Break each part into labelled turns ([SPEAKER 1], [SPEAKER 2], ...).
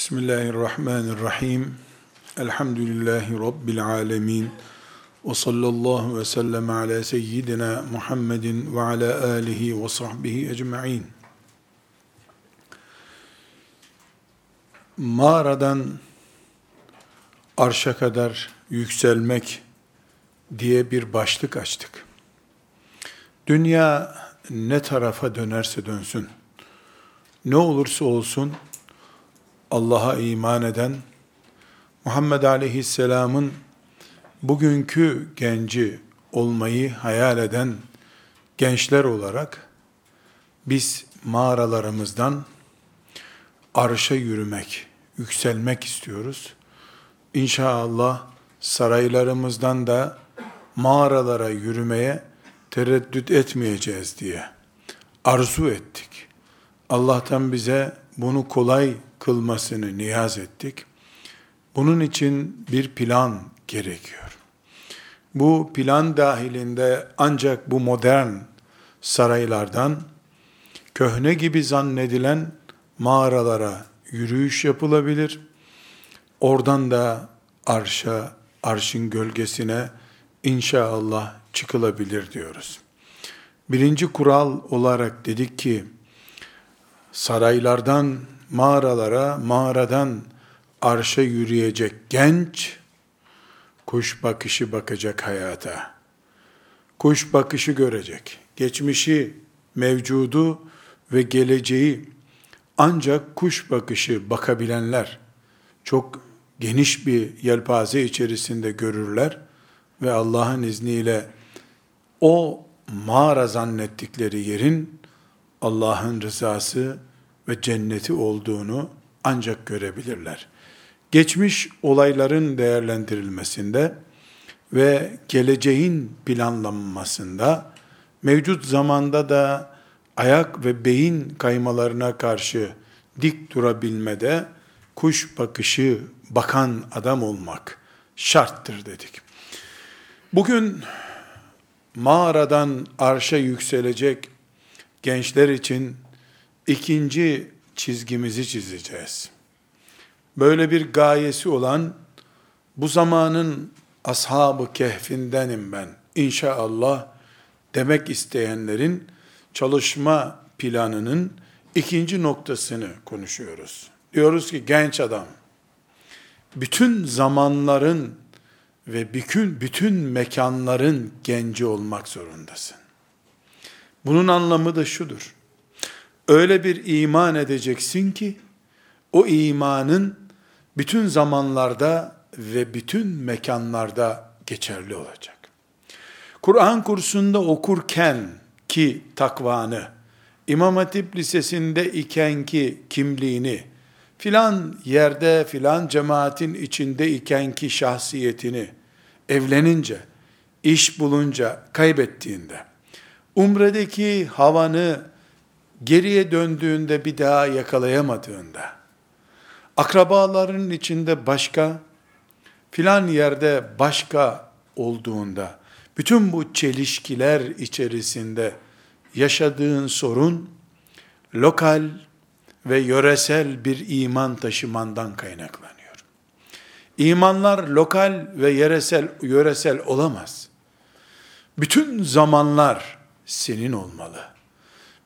[SPEAKER 1] Bismillahirrahmanirrahim. Elhamdülillahi Rabbil alemin. Ve sallallahu ve sellem ala seyyidina Muhammedin ve ala alihi ve sahbihi ecma'in. Mağaradan arşa kadar yükselmek diye bir başlık açtık. Dünya ne tarafa dönerse dönsün, ne olursa olsun, Allah'a iman eden, Muhammed Aleyhisselam'ın bugünkü genci olmayı hayal eden gençler olarak biz mağaralarımızdan arşa yürümek, yükselmek istiyoruz. İnşallah saraylarımızdan da mağaralara yürümeye tereddüt etmeyeceğiz diye arzu ettik. Allah'tan bize bunu kolay kılmasını niyaz ettik. Bunun için bir plan gerekiyor. Bu plan dahilinde ancak bu modern saraylardan köhne gibi zannedilen mağaralara yürüyüş yapılabilir. Oradan da arşa, arşın gölgesine inşallah çıkılabilir diyoruz. Birinci kural olarak dedik ki, saraylardan mağaralara, mağaradan arşa yürüyecek genç, kuş bakışı bakacak hayata. Kuş bakışı görecek. Geçmişi, mevcudu ve geleceği ancak kuş bakışı bakabilenler çok geniş bir yelpaze içerisinde görürler ve Allah'ın izniyle o mağara zannettikleri yerin Allah'ın rızası ve cenneti olduğunu ancak görebilirler. Geçmiş olayların değerlendirilmesinde ve geleceğin planlanmasında mevcut zamanda da ayak ve beyin kaymalarına karşı dik durabilmede kuş bakışı bakan adam olmak şarttır dedik. Bugün mağaradan arşa yükselecek gençler için ikinci çizgimizi çizeceğiz. Böyle bir gayesi olan bu zamanın ashabı kehfindenim ben inşallah demek isteyenlerin çalışma planının ikinci noktasını konuşuyoruz. Diyoruz ki genç adam bütün zamanların ve bütün bütün mekanların genci olmak zorundasın. Bunun anlamı da şudur. Öyle bir iman edeceksin ki o imanın bütün zamanlarda ve bütün mekanlarda geçerli olacak. Kur'an kursunda okurken ki takvanı, İmam Hatip Lisesi'nde iken ki kimliğini, filan yerde filan cemaatin içinde iken ki şahsiyetini, evlenince, iş bulunca, kaybettiğinde, umredeki havanı geriye döndüğünde bir daha yakalayamadığında, akrabaların içinde başka, filan yerde başka olduğunda, bütün bu çelişkiler içerisinde yaşadığın sorun, lokal ve yöresel bir iman taşımandan kaynaklanıyor. İmanlar lokal ve yöresel, yöresel olamaz. Bütün zamanlar senin olmalı.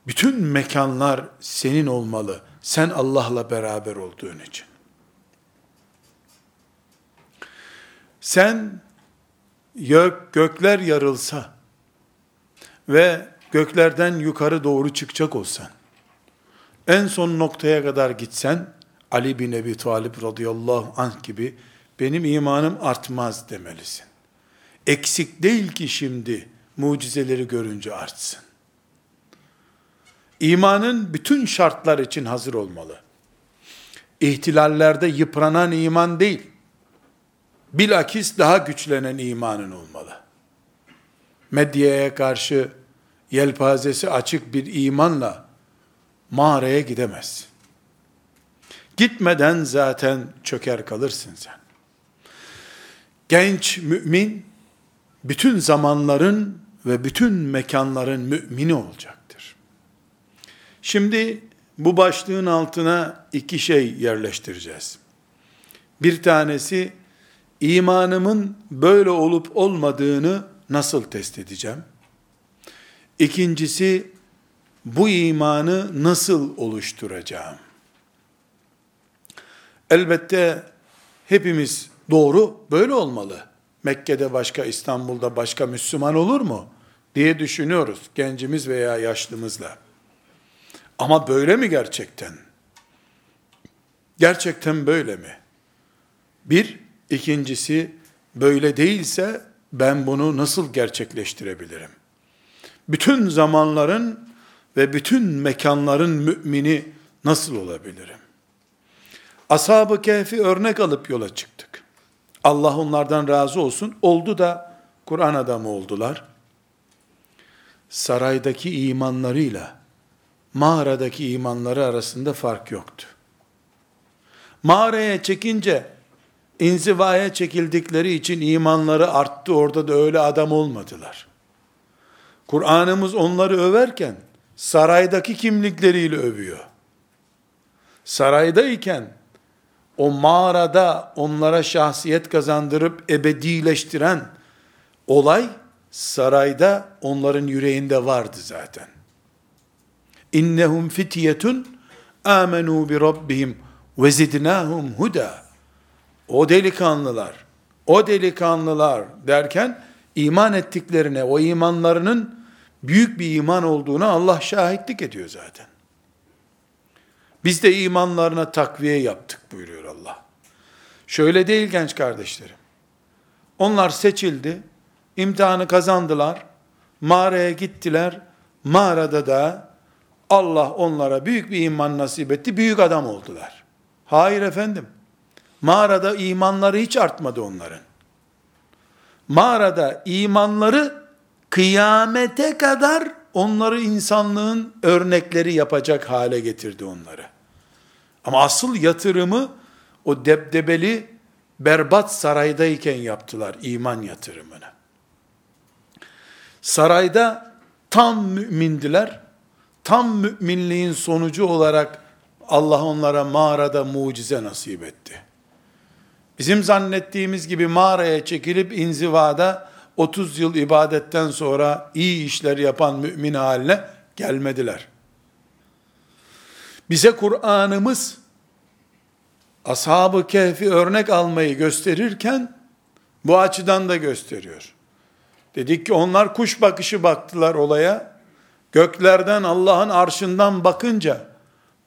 [SPEAKER 1] Bütün mekanlar senin olmalı. Sen Allah'la beraber olduğun için. Sen gök, gökler yarılsa ve göklerden yukarı doğru çıkacak olsan, en son noktaya kadar gitsen, Ali bin Ebi Talib radıyallahu anh gibi, benim imanım artmaz demelisin. Eksik değil ki şimdi, mucizeleri görünce artsın. İmanın bütün şartlar için hazır olmalı. İhtilallerde yıpranan iman değil, bilakis daha güçlenen imanın olmalı. Medyaya karşı yelpazesi açık bir imanla mağaraya gidemez. Gitmeden zaten çöker kalırsın sen. Genç mümin bütün zamanların ve bütün mekanların mümini olacaktır. Şimdi bu başlığın altına iki şey yerleştireceğiz. Bir tanesi imanımın böyle olup olmadığını nasıl test edeceğim? İkincisi bu imanı nasıl oluşturacağım? Elbette hepimiz doğru böyle olmalı. Mekke'de başka, İstanbul'da başka Müslüman olur mu? diye düşünüyoruz gencimiz veya yaşlımızla. Ama böyle mi gerçekten? Gerçekten böyle mi? Bir, ikincisi böyle değilse ben bunu nasıl gerçekleştirebilirim? Bütün zamanların ve bütün mekanların mümini nasıl olabilirim? Ashab-ı Kehf'i örnek alıp yola çıktık. Allah onlardan razı olsun. Oldu da Kur'an adamı oldular. Saraydaki imanlarıyla mağaradaki imanları arasında fark yoktu. Mağaraya çekince inzivaya çekildikleri için imanları arttı. Orada da öyle adam olmadılar. Kur'an'ımız onları överken saraydaki kimlikleriyle övüyor. Saraydayken o mağarada onlara şahsiyet kazandırıp ebedileştiren olay sarayda onların yüreğinde vardı zaten. İnnehum fityetun amenu bi rabbihim ve zidnahum huda. O delikanlılar, o delikanlılar derken iman ettiklerine, o imanlarının büyük bir iman olduğuna Allah şahitlik ediyor zaten. Biz de imanlarına takviye yaptık buyuruyor Allah. Şöyle değil genç kardeşlerim. Onlar seçildi, imtihanı kazandılar, mağaraya gittiler, mağarada da Allah onlara büyük bir iman nasip etti, büyük adam oldular. Hayır efendim, mağarada imanları hiç artmadı onların. Mağarada imanları kıyamete kadar onları insanlığın örnekleri yapacak hale getirdi onları. Ama asıl yatırımı o debdebeli berbat saraydayken yaptılar iman yatırımını. Sarayda tam mümindiler. Tam müminliğin sonucu olarak Allah onlara mağarada mucize nasip etti. Bizim zannettiğimiz gibi mağaraya çekilip inzivada 30 yıl ibadetten sonra iyi işler yapan mümin haline gelmediler. Bize Kur'an'ımız Ashab-ı Kehf'i örnek almayı gösterirken bu açıdan da gösteriyor. Dedik ki onlar kuş bakışı baktılar olaya. Göklerden Allah'ın arşından bakınca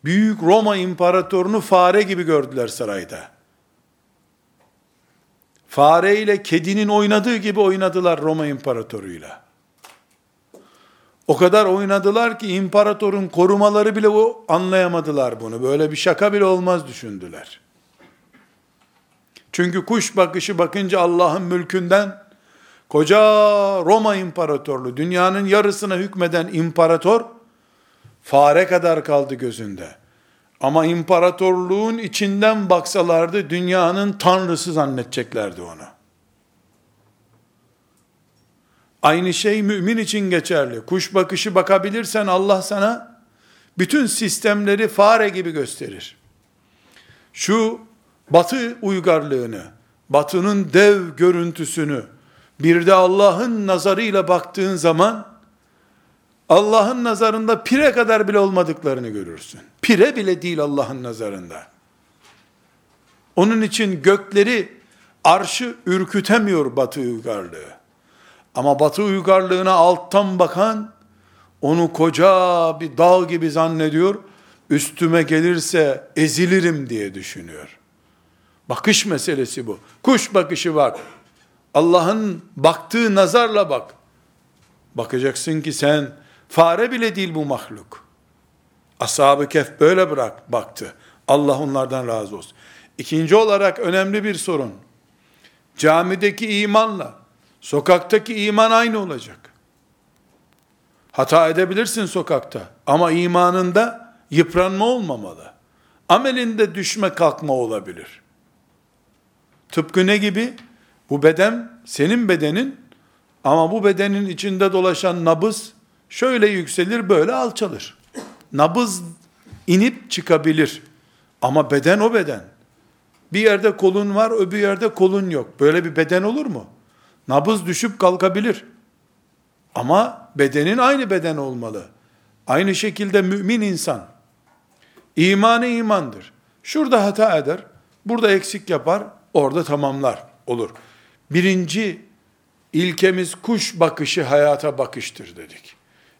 [SPEAKER 1] büyük Roma imparatorunu fare gibi gördüler sarayda. Fare ile kedinin oynadığı gibi oynadılar Roma imparatoruyla. O kadar oynadılar ki imparatorun korumaları bile o anlayamadılar bunu. Böyle bir şaka bile olmaz düşündüler. Çünkü kuş bakışı bakınca Allah'ın mülkünden koca Roma İmparatorluğu, dünyanın yarısına hükmeden imparator fare kadar kaldı gözünde. Ama imparatorluğun içinden baksalardı dünyanın tanrısı zannedeceklerdi onu. Aynı şey mümin için geçerli. Kuş bakışı bakabilirsen Allah sana bütün sistemleri fare gibi gösterir. Şu batı uygarlığını, batının dev görüntüsünü bir de Allah'ın nazarıyla baktığın zaman Allah'ın nazarında pire kadar bile olmadıklarını görürsün. Pire bile değil Allah'ın nazarında. Onun için gökleri arşı ürkütemiyor batı uygarlığı. Ama batı uygarlığına alttan bakan onu koca bir dağ gibi zannediyor. Üstüme gelirse ezilirim diye düşünüyor. Bakış meselesi bu. Kuş bakışı var. Allah'ın baktığı nazarla bak. Bakacaksın ki sen fare bile değil bu mahluk. Ashab-ı Kehf böyle bırak baktı. Allah onlardan razı olsun. İkinci olarak önemli bir sorun. Camideki imanla sokaktaki iman aynı olacak. Hata edebilirsin sokakta ama imanında yıpranma olmamalı. Amelinde düşme kalkma olabilir. Tıpkı ne gibi? Bu beden senin bedenin ama bu bedenin içinde dolaşan nabız şöyle yükselir böyle alçalır. Nabız inip çıkabilir. Ama beden o beden. Bir yerde kolun var, öbür yerde kolun yok. Böyle bir beden olur mu? Nabız düşüp kalkabilir. Ama bedenin aynı beden olmalı. Aynı şekilde mümin insan. İmanı imandır. Şurada hata eder, burada eksik yapar, orada tamamlar olur. Birinci ilkemiz kuş bakışı hayata bakıştır dedik.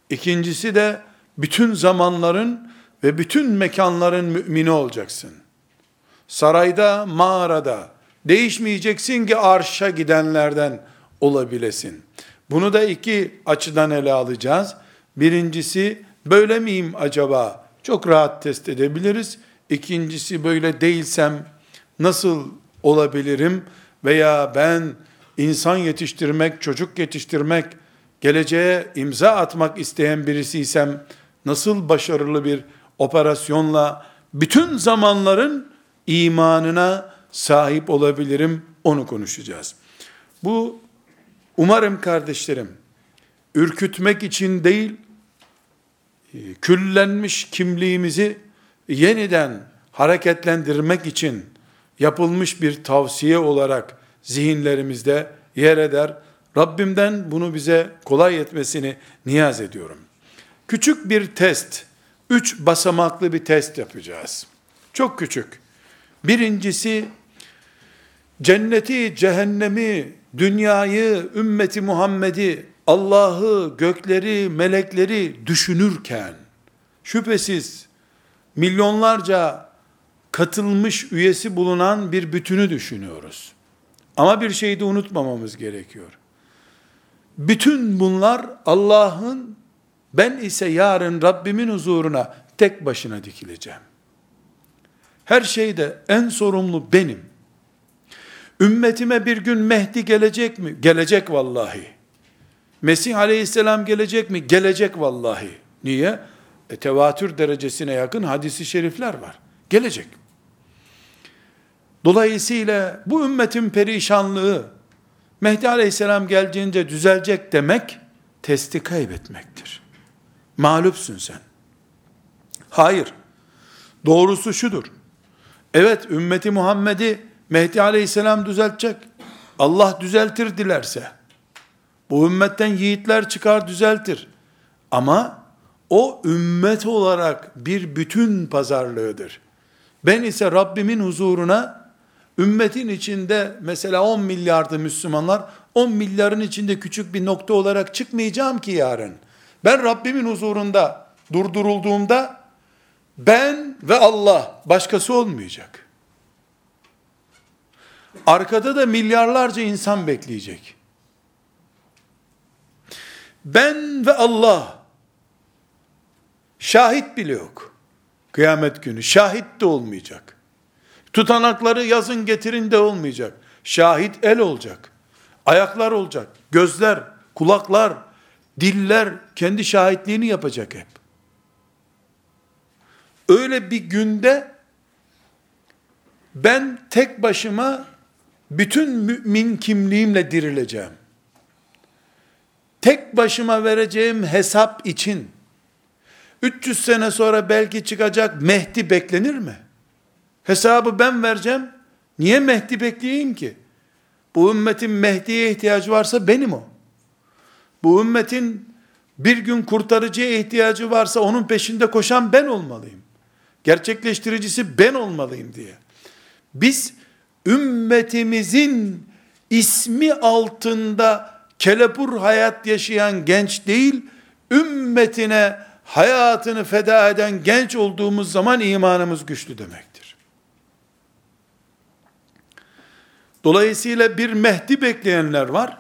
[SPEAKER 1] İkincisi de bütün zamanların ve bütün mekanların mümini olacaksın. Sarayda, mağarada değişmeyeceksin ki arşa gidenlerden olabilesin. Bunu da iki açıdan ele alacağız. Birincisi böyle miyim acaba? Çok rahat test edebiliriz. İkincisi böyle değilsem nasıl olabilirim? Veya ben insan yetiştirmek, çocuk yetiştirmek, geleceğe imza atmak isteyen birisiysem nasıl başarılı bir operasyonla bütün zamanların imanına sahip olabilirim onu konuşacağız. Bu umarım kardeşlerim ürkütmek için değil küllenmiş kimliğimizi yeniden hareketlendirmek için yapılmış bir tavsiye olarak zihinlerimizde yer eder. Rabbimden bunu bize kolay etmesini niyaz ediyorum. Küçük bir test, üç basamaklı bir test yapacağız. Çok küçük. Birincisi, cenneti, cehennemi, dünyayı, ümmeti Muhammed'i, Allah'ı, gökleri, melekleri düşünürken, şüphesiz milyonlarca katılmış üyesi bulunan bir bütünü düşünüyoruz. Ama bir şeyi de unutmamamız gerekiyor. Bütün bunlar Allah'ın ben ise yarın Rabbimin huzuruna tek başına dikileceğim. Her şeyde en sorumlu benim. Ümmetime bir gün Mehdi gelecek mi? Gelecek vallahi. Mesih aleyhisselam gelecek mi? Gelecek vallahi. Niye? E, tevatür derecesine yakın hadisi şerifler var. Gelecek. Dolayısıyla bu ümmetin perişanlığı Mehdi aleyhisselam geldiğinde düzelecek demek testi kaybetmektir. Mağlupsun sen. Hayır. Doğrusu şudur. Evet ümmeti Muhammed'i Mehdi aleyhisselam düzeltecek. Allah düzeltir dilerse. Bu ümmetten yiğitler çıkar düzeltir. Ama o ümmet olarak bir bütün pazarlığıdır. Ben ise Rabbimin huzuruna ümmetin içinde mesela 10 milyardı Müslümanlar 10 milyarın içinde küçük bir nokta olarak çıkmayacağım ki yarın. Ben Rabbimin huzurunda durdurulduğumda ben ve Allah başkası olmayacak. Arkada da milyarlarca insan bekleyecek. Ben ve Allah şahit bile yok. Kıyamet günü şahit de olmayacak. Tutanakları yazın getirin de olmayacak. Şahit el olacak. Ayaklar olacak. Gözler, kulaklar, diller kendi şahitliğini yapacak hep. Öyle bir günde ben tek başıma bütün mümin kimliğimle dirileceğim. Tek başıma vereceğim hesap için 300 sene sonra belki çıkacak Mehdi beklenir mi? Hesabı ben vereceğim. Niye Mehdi bekleyeyim ki? Bu ümmetin Mehdi'ye ihtiyacı varsa benim o. Bu ümmetin bir gün kurtarıcıya ihtiyacı varsa onun peşinde koşan ben olmalıyım. Gerçekleştiricisi ben olmalıyım diye. Biz ümmetimizin ismi altında kelepur hayat yaşayan genç değil, ümmetine hayatını feda eden genç olduğumuz zaman imanımız güçlü demektir. Dolayısıyla bir Mehdi bekleyenler var.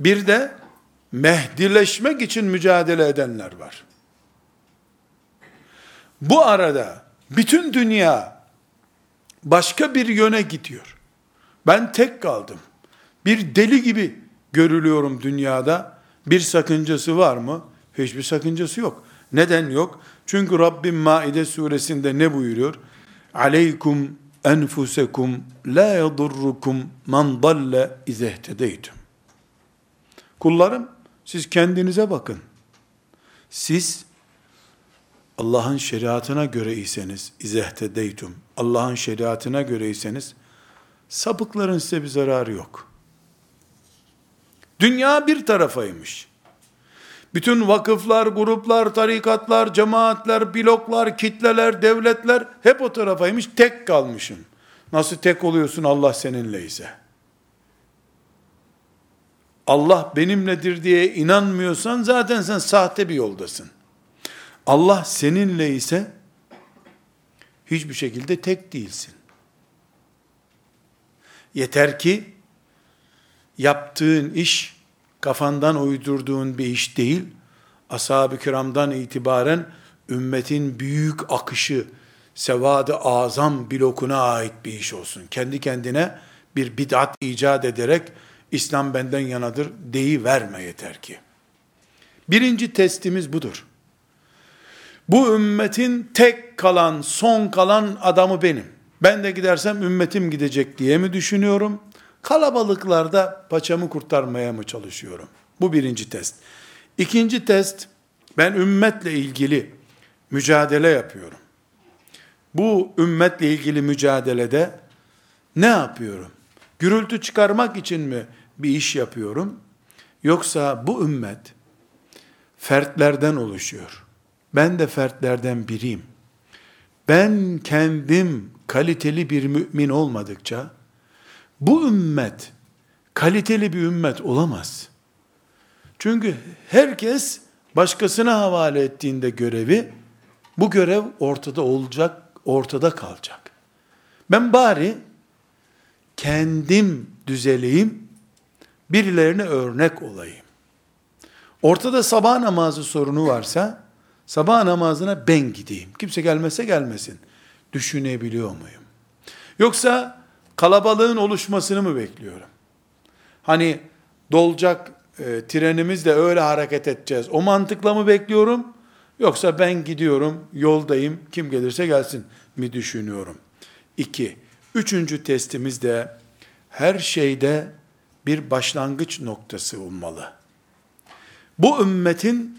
[SPEAKER 1] Bir de Mehdileşmek için mücadele edenler var. Bu arada bütün dünya başka bir yöne gidiyor. Ben tek kaldım. Bir deli gibi görülüyorum dünyada. Bir sakıncası var mı? Hiçbir sakıncası yok. Neden yok? Çünkü Rabbim Maide suresinde ne buyuruyor? Aleykum enfusekum la yadurrukum man dalle izehtedeytum. Kullarım siz kendinize bakın. Siz Allah'ın şeriatına göre iseniz, izehtedeytum, Allah'ın şeriatına göre iseniz, sapıkların size bir zararı yok. Dünya bir tarafaymış. Bütün vakıflar, gruplar, tarikatlar, cemaatler, bloklar, kitleler, devletler hep o tarafaymış. Tek kalmışım. Nasıl tek oluyorsun Allah seninle ise? Allah benimledir diye inanmıyorsan zaten sen sahte bir yoldasın. Allah seninle ise hiçbir şekilde tek değilsin. Yeter ki yaptığın iş kafandan uydurduğun bir iş değil. Ashab-ı kiramdan itibaren ümmetin büyük akışı, sevadı azam blokuna ait bir iş olsun. Kendi kendine bir bid'at icat ederek İslam benden yanadır deyi verme yeter ki. Birinci testimiz budur. Bu ümmetin tek kalan, son kalan adamı benim. Ben de gidersem ümmetim gidecek diye mi düşünüyorum? Kalabalıklarda paçamı kurtarmaya mı çalışıyorum? Bu birinci test. İkinci test, ben ümmetle ilgili mücadele yapıyorum. Bu ümmetle ilgili mücadelede ne yapıyorum? Gürültü çıkarmak için mi bir iş yapıyorum? Yoksa bu ümmet fertlerden oluşuyor. Ben de fertlerden biriyim. Ben kendim kaliteli bir mümin olmadıkça bu ümmet kaliteli bir ümmet olamaz. Çünkü herkes başkasına havale ettiğinde görevi bu görev ortada olacak, ortada kalacak. Ben bari kendim düzeleyim, birilerine örnek olayım. Ortada sabah namazı sorunu varsa, sabah namazına ben gideyim. Kimse gelmese gelmesin. Düşünebiliyor muyum? Yoksa kalabalığın oluşmasını mı bekliyorum? Hani dolacak e, trenimizle öyle hareket edeceğiz. O mantıkla mı bekliyorum? Yoksa ben gidiyorum, yoldayım, kim gelirse gelsin mi düşünüyorum? İki, üçüncü testimiz de her şeyde bir başlangıç noktası olmalı. Bu ümmetin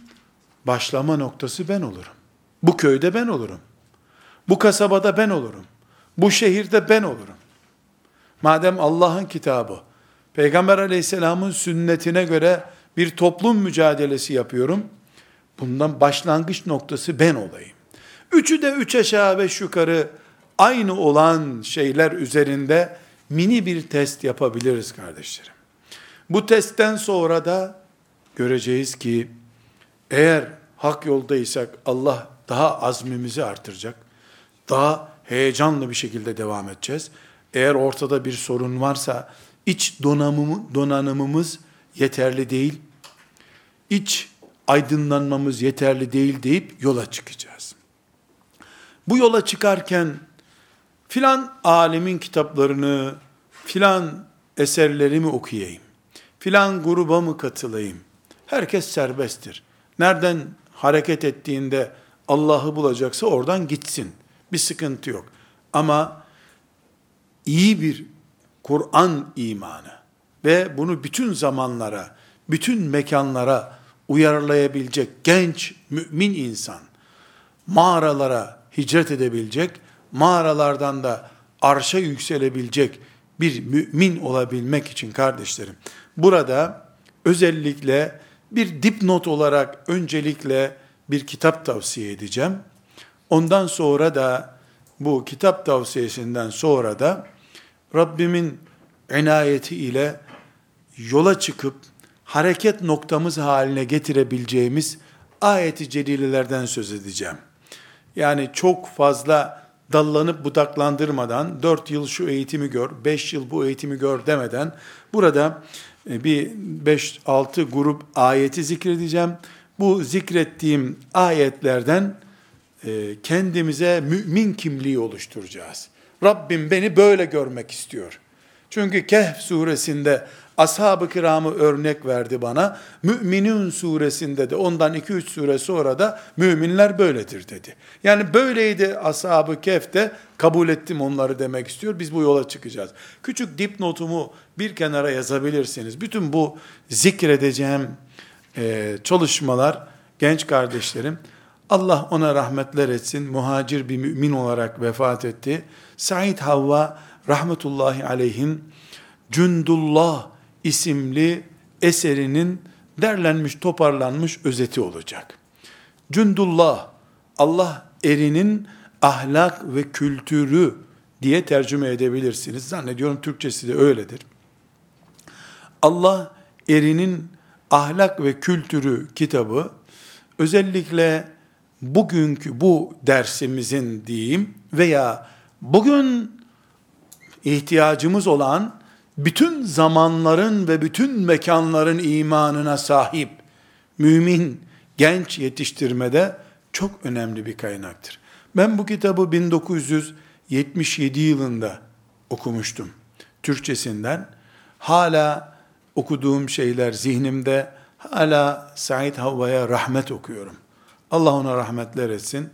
[SPEAKER 1] başlama noktası ben olurum. Bu köyde ben olurum. Bu kasabada ben olurum. Bu şehirde ben olurum. Madem Allah'ın kitabı, Peygamber aleyhisselamın sünnetine göre bir toplum mücadelesi yapıyorum, bundan başlangıç noktası ben olayım. Üçü de üç aşağı beş yukarı aynı olan şeyler üzerinde mini bir test yapabiliriz kardeşlerim. Bu testten sonra da göreceğiz ki eğer hak yoldaysak Allah daha azmimizi artıracak. Daha heyecanlı bir şekilde devam edeceğiz. Eğer ortada bir sorun varsa iç donanımı, donanımımız yeterli değil. İç aydınlanmamız yeterli değil deyip yola çıkacağız. Bu yola çıkarken filan alimin kitaplarını, filan eserlerimi okuyayım, filan gruba mı katılayım? Herkes serbesttir. Nereden hareket ettiğinde Allah'ı bulacaksa oradan gitsin. Bir sıkıntı yok. Ama iyi bir Kur'an imanı ve bunu bütün zamanlara, bütün mekanlara uyarlayabilecek genç mümin insan, mağaralara hicret edebilecek, mağaralardan da arşa yükselebilecek bir mümin olabilmek için kardeşlerim, burada özellikle bir dipnot olarak öncelikle bir kitap tavsiye edeceğim. Ondan sonra da bu kitap tavsiyesinden sonra da Rabbimin inayeti ile yola çıkıp hareket noktamız haline getirebileceğimiz ayeti celilelerden söz edeceğim. Yani çok fazla dallanıp budaklandırmadan 4 yıl şu eğitimi gör, 5 yıl bu eğitimi gör demeden burada e, bir 5-6 grup ayeti zikredeceğim. Bu zikrettiğim ayetlerden e, kendimize mümin kimliği oluşturacağız. Rabbim beni böyle görmek istiyor. Çünkü Kehf suresinde ashab-ı kiramı örnek verdi bana. Müminun suresinde de ondan 2-3 sure sonra da müminler böyledir dedi. Yani böyleydi ashab-ı kehfte kabul ettim onları demek istiyor. Biz bu yola çıkacağız. Küçük dipnotumu bir kenara yazabilirsiniz. Bütün bu zikredeceğim e, çalışmalar genç kardeşlerim Allah ona rahmetler etsin. Muhacir bir mümin olarak vefat etti. Said Havva rahmetullahi aleyhin Cündullah isimli eserinin derlenmiş, toparlanmış özeti olacak. Cündullah, Allah erinin ahlak ve kültürü diye tercüme edebilirsiniz. Zannediyorum Türkçesi de öyledir. Allah erinin ahlak ve kültürü kitabı özellikle bugünkü bu dersimizin diyeyim veya bugün ihtiyacımız olan bütün zamanların ve bütün mekanların imanına sahip mümin genç yetiştirmede çok önemli bir kaynaktır. Ben bu kitabı 1977 yılında okumuştum. Türkçesinden. Hala okuduğum şeyler zihnimde. Hala Said Havva'ya rahmet okuyorum. Allah ona rahmetler etsin.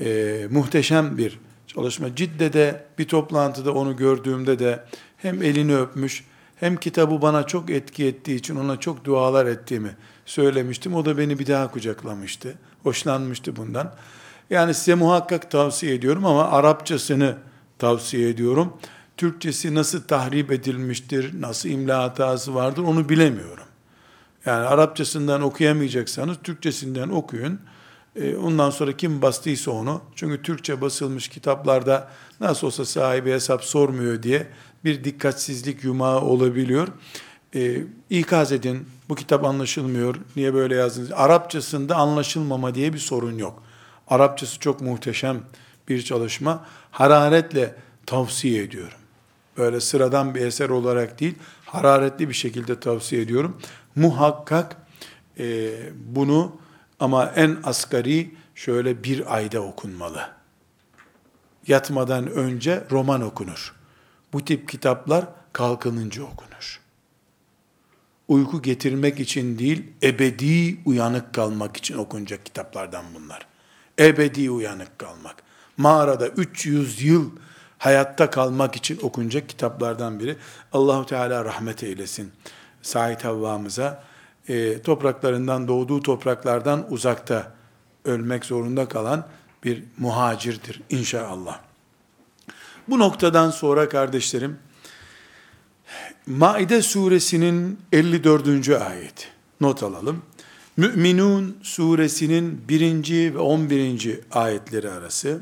[SPEAKER 1] Ee, muhteşem bir çalışma. Cidde'de bir toplantıda onu gördüğümde de hem elini öpmüş hem kitabı bana çok etki ettiği için ona çok dualar ettiğimi söylemiştim. O da beni bir daha kucaklamıştı. Hoşlanmıştı bundan. Yani size muhakkak tavsiye ediyorum ama Arapçasını tavsiye ediyorum. Türkçesi nasıl tahrip edilmiştir, nasıl imla hatası vardır onu bilemiyorum. Yani Arapçasından okuyamayacaksanız Türkçesinden okuyun. E, ondan sonra kim bastıysa onu, çünkü Türkçe basılmış kitaplarda nasıl olsa sahibi hesap sormuyor diye bir dikkatsizlik yumağı olabiliyor. E, ikaz edin, bu kitap anlaşılmıyor, niye böyle yazdınız? Arapçasında anlaşılmama diye bir sorun yok. Arapçası çok muhteşem bir çalışma. Hararetle tavsiye ediyorum. Böyle sıradan bir eser olarak değil, hararetli bir şekilde tavsiye ediyorum. Muhakkak e, bunu ama en asgari şöyle bir ayda okunmalı. Yatmadan önce roman okunur. Bu tip kitaplar kalkınınca okunur. Uyku getirmek için değil, ebedi uyanık kalmak için okunacak kitaplardan bunlar. Ebedi uyanık kalmak. Mağarada 300 yıl hayatta kalmak için okunacak kitaplardan biri. Allahu Teala rahmet eylesin. Said Havva'mıza e, topraklarından doğduğu topraklardan uzakta ölmek zorunda kalan bir muhacirdir inşallah. Bu noktadan sonra kardeşlerim Maide suresinin 54. ayet not alalım. Müminun suresinin 1. ve 11. ayetleri arası,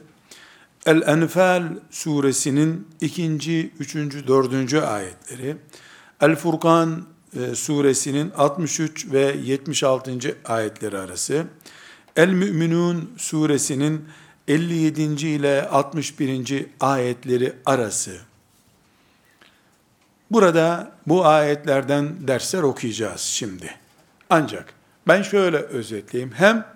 [SPEAKER 1] El-Enfal suresinin 2. 3. 4. ayetleri, El-Furkan e, suresinin 63 ve 76. ayetleri arası, El-Müminun suresinin 57. ile 61. ayetleri arası. Burada bu ayetlerden dersler okuyacağız şimdi. Ancak ben şöyle özetleyeyim. Hem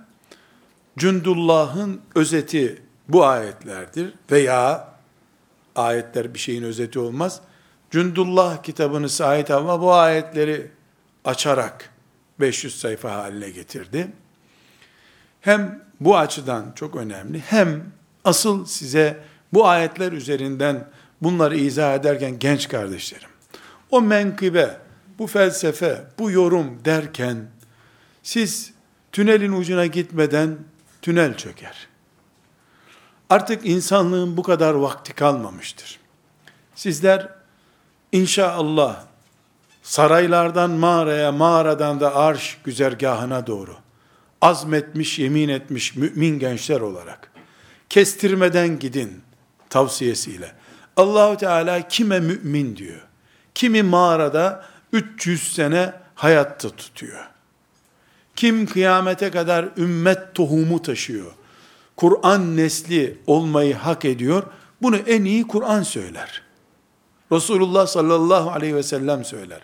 [SPEAKER 1] Cündullah'ın özeti bu ayetlerdir veya ayetler bir şeyin özeti olmaz. Cündullah kitabını Said Havva bu ayetleri açarak 500 sayfa haline getirdi. Hem bu açıdan çok önemli hem asıl size bu ayetler üzerinden bunları izah ederken genç kardeşlerim o menkıbe, bu felsefe, bu yorum derken siz tünelin ucuna gitmeden tünel çöker. Artık insanlığın bu kadar vakti kalmamıştır. Sizler inşallah saraylardan mağaraya, mağaradan da arş güzergahına doğru azmetmiş, yemin etmiş mümin gençler olarak kestirmeden gidin tavsiyesiyle. Allahu Teala kime mümin diyor? Kimi mağarada 300 sene hayatta tutuyor. Kim kıyamete kadar ümmet tohumu taşıyor. Kur'an nesli olmayı hak ediyor. Bunu en iyi Kur'an söyler. Resulullah sallallahu aleyhi ve sellem söyler.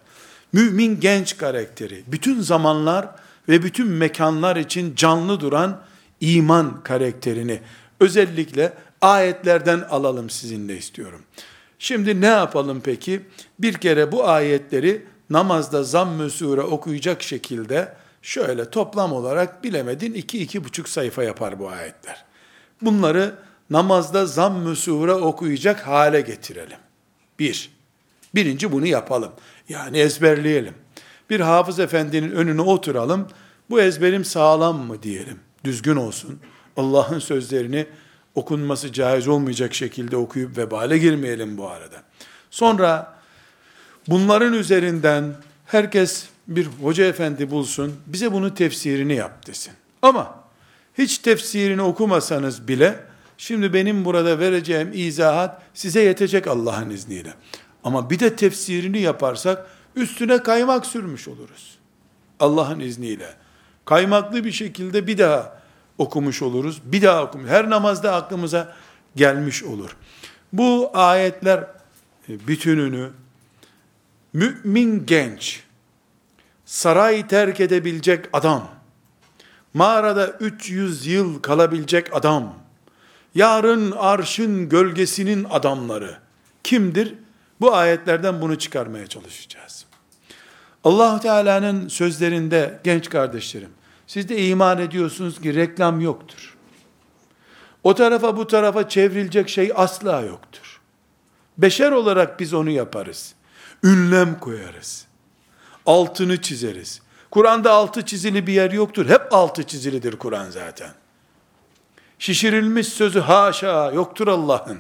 [SPEAKER 1] Mümin genç karakteri, bütün zamanlar ve bütün mekanlar için canlı duran iman karakterini özellikle ayetlerden alalım sizinle istiyorum. Şimdi ne yapalım peki? Bir kere bu ayetleri namazda zamm-ı sure okuyacak şekilde şöyle toplam olarak bilemedin iki iki buçuk sayfa yapar bu ayetler. Bunları namazda zamm-ı sure okuyacak hale getirelim. Bir. Birinci bunu yapalım. Yani ezberleyelim. Bir hafız efendinin önüne oturalım. Bu ezberim sağlam mı diyelim. Düzgün olsun. Allah'ın sözlerini okunması caiz olmayacak şekilde okuyup vebale girmeyelim bu arada. Sonra bunların üzerinden herkes bir hoca efendi bulsun, bize bunun tefsirini yap desin. Ama hiç tefsirini okumasanız bile, şimdi benim burada vereceğim izahat size yetecek Allah'ın izniyle. Ama bir de tefsirini yaparsak, üstüne kaymak sürmüş oluruz. Allah'ın izniyle. Kaymaklı bir şekilde bir daha okumuş oluruz. Bir daha okumuş. Her namazda aklımıza gelmiş olur. Bu ayetler e, bütününü mümin genç, saray terk edebilecek adam, mağarada 300 yıl kalabilecek adam, yarın arşın gölgesinin adamları kimdir? Bu ayetlerden bunu çıkarmaya çalışacağız. allah Teala'nın sözlerinde genç kardeşlerim, siz de iman ediyorsunuz ki reklam yoktur. O tarafa bu tarafa çevrilecek şey asla yoktur. Beşer olarak biz onu yaparız. Ünlem koyarız. Altını çizeriz. Kur'an'da altı çizili bir yer yoktur. Hep altı çizilidir Kur'an zaten. Şişirilmiş sözü haşa yoktur Allah'ın.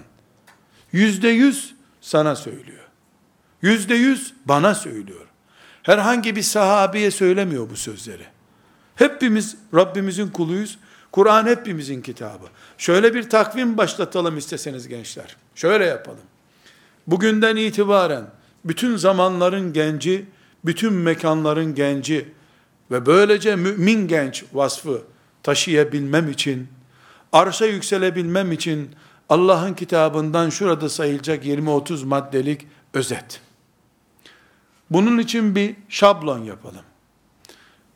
[SPEAKER 1] Yüzde yüz sana söylüyor. Yüzde yüz bana söylüyor. Herhangi bir sahabeye söylemiyor bu sözleri. Hepimiz Rabbimizin kuluyuz. Kur'an hepimizin kitabı. Şöyle bir takvim başlatalım isteseniz gençler. Şöyle yapalım. Bugünden itibaren bütün zamanların genci, bütün mekanların genci ve böylece mümin genç vasfı taşıyabilmem için, arşa yükselebilmem için Allah'ın kitabından şurada sayılacak 20-30 maddelik özet. Bunun için bir şablon yapalım.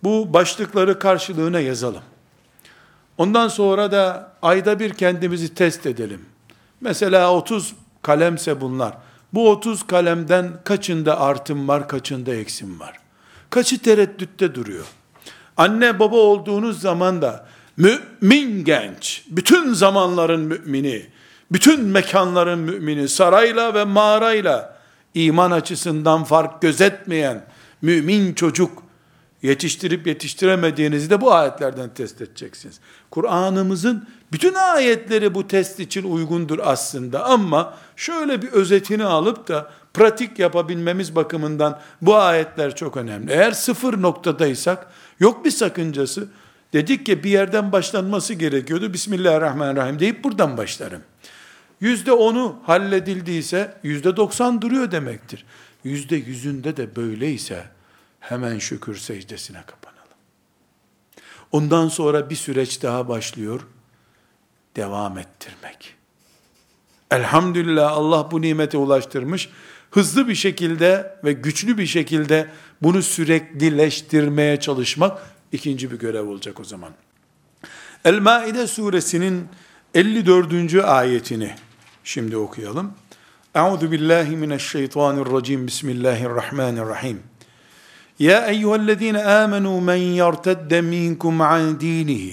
[SPEAKER 1] Bu başlıkları karşılığına yazalım. Ondan sonra da ayda bir kendimizi test edelim. Mesela 30 kalemse bunlar. Bu 30 kalemden kaçında artım var, kaçında eksim var? Kaçı tereddütte duruyor? Anne baba olduğunuz zaman da mümin genç, bütün zamanların mümini, bütün mekanların mümini, sarayla ve mağarayla iman açısından fark gözetmeyen mümin çocuk yetiştirip yetiştiremediğinizi de bu ayetlerden test edeceksiniz. Kur'an'ımızın bütün ayetleri bu test için uygundur aslında ama şöyle bir özetini alıp da pratik yapabilmemiz bakımından bu ayetler çok önemli. Eğer sıfır noktadaysak yok bir sakıncası. Dedik ki bir yerden başlanması gerekiyordu. Bismillahirrahmanirrahim deyip buradan başlarım. Yüzde onu halledildiyse yüzde doksan duruyor demektir. Yüzde yüzünde de böyleyse hemen şükür secdesine kapanalım. Ondan sonra bir süreç daha başlıyor. Devam ettirmek. Elhamdülillah Allah bu nimete ulaştırmış. Hızlı bir şekilde ve güçlü bir şekilde bunu süreklileştirmeye çalışmak ikinci bir görev olacak o zaman. El-Maide suresinin 54. ayetini şimdi okuyalım. Euzu billahi mineşşeytanirracim. Bismillahirrahmanirrahim. يا ايها الذين امنوا من يرتد منكم عن دينه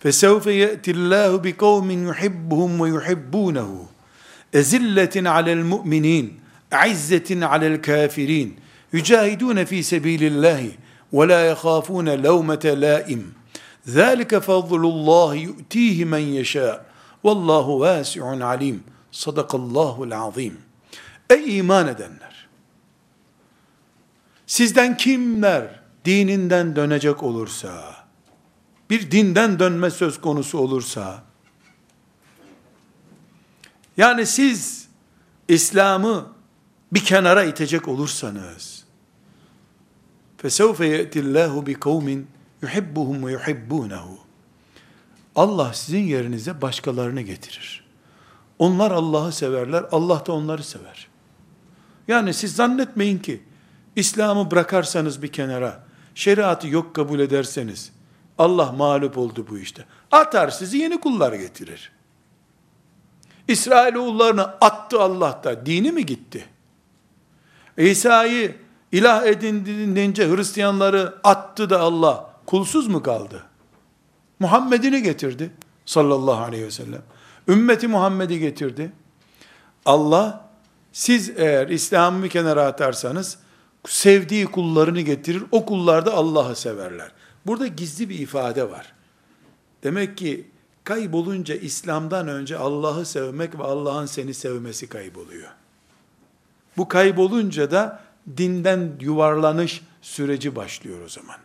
[SPEAKER 1] فسوف ياتي الله بقوم يحبهم ويحبونه أزلة على المؤمنين عزة على الكافرين يجاهدون في سبيل الله ولا يخافون لومة لائم ذلك فضل الله يؤتيه من يشاء والله واسع عليم صدق الله العظيم أي إيمان edenler Sizden kimler dininden dönecek olursa, bir dinden dönme söz konusu olursa, yani siz İslam'ı bir kenara itecek olursanız, فَسَوْفَ يَأْتِ اللّٰهُ بِقَوْمٍ يُحِبُّهُمْ وَيُحِبُّونَهُ Allah sizin yerinize başkalarını getirir. Onlar Allah'ı severler, Allah da onları sever. Yani siz zannetmeyin ki, İslam'ı bırakarsanız bir kenara, şeriatı yok kabul ederseniz, Allah mağlup oldu bu işte. Atar sizi yeni kullar getirir. İsrailoğullarını attı Allah da, dini mi gitti? İsa'yı ilah edindiğince Hristiyanları attı da Allah, kulsuz mu kaldı? Muhammed'ini getirdi sallallahu aleyhi ve sellem. Ümmeti Muhammed'i getirdi. Allah, siz eğer İslam'ı bir kenara atarsanız, sevdiği kullarını getirir. O kullar da Allah'ı severler. Burada gizli bir ifade var. Demek ki Kaybolunca İslam'dan önce Allah'ı sevmek ve Allah'ın seni sevmesi kayboluyor. Bu kaybolunca da dinden yuvarlanış süreci başlıyor o zaman.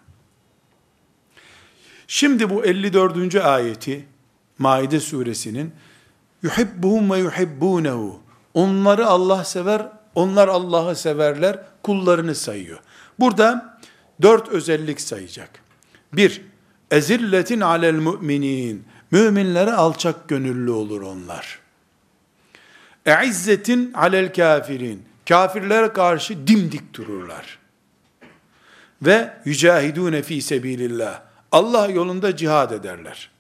[SPEAKER 1] Şimdi bu 54. ayeti Maide suresinin yuhibbuhum ve yuhibbunehu onları Allah sever, onlar Allah'ı severler, kullarını sayıyor. Burada dört özellik sayacak. Bir, ezilletin alel müminin. Müminlere alçak gönüllü olur onlar. Eizzetin alel kafirin. Kafirlere karşı dimdik dururlar. Ve yücahidune fi sebilillah. Allah yolunda cihad ederler.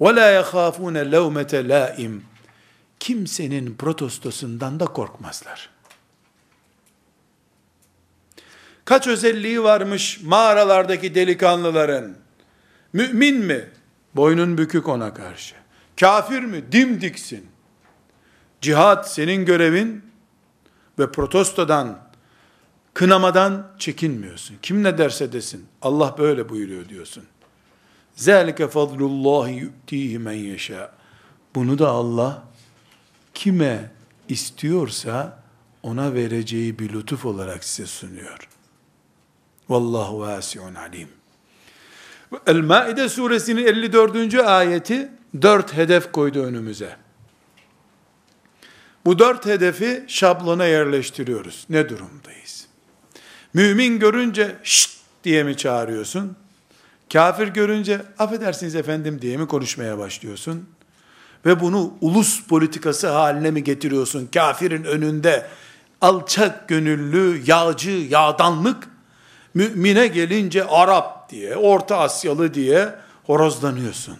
[SPEAKER 1] Ve la yahafune levmete laim. Kimsenin protestosundan da korkmazlar. Kaç özelliği varmış mağaralardaki delikanlıların? Mümin mi? Boynun bükük ona karşı. Kafir mi? Dimdiksin. Cihat senin görevin ve protestodan, kınamadan çekinmiyorsun. Kim ne derse desin. Allah böyle buyuruyor diyorsun. Zalike fadlullahi yu'tihi men yeşâ. Bunu da Allah kime istiyorsa ona vereceği bir lütuf olarak size sunuyor. Vallahu vasiun alim. El-Maide suresinin 54. ayeti dört hedef koydu önümüze. Bu dört hedefi şablona yerleştiriyoruz. Ne durumdayız? Mümin görünce şşt diye mi çağırıyorsun? Kafir görünce affedersiniz efendim diye mi konuşmaya başlıyorsun? Ve bunu ulus politikası haline mi getiriyorsun? Kafirin önünde alçak gönüllü, yağcı, yağdanlık, mümine gelince Arap diye, Orta Asyalı diye horozlanıyorsun.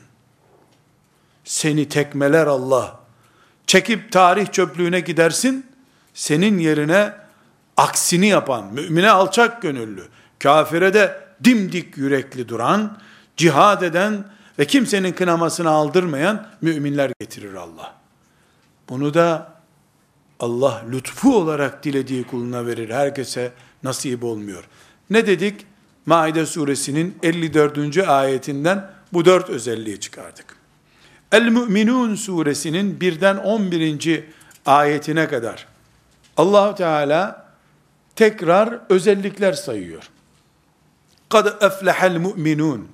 [SPEAKER 1] Seni tekmeler Allah. Çekip tarih çöplüğüne gidersin, senin yerine aksini yapan, mümine alçak gönüllü, kafire de dimdik yürekli duran, cihad eden ve kimsenin kınamasını aldırmayan müminler getirir Allah. Bunu da Allah lütfu olarak dilediği kuluna verir. Herkese nasip olmuyor. Ne dedik? Maide suresinin 54. ayetinden bu dört özelliği çıkardık. El-Mü'minun suresinin birden 11. ayetine kadar allah Teala tekrar özellikler sayıyor. Kad eflehel mu'minun.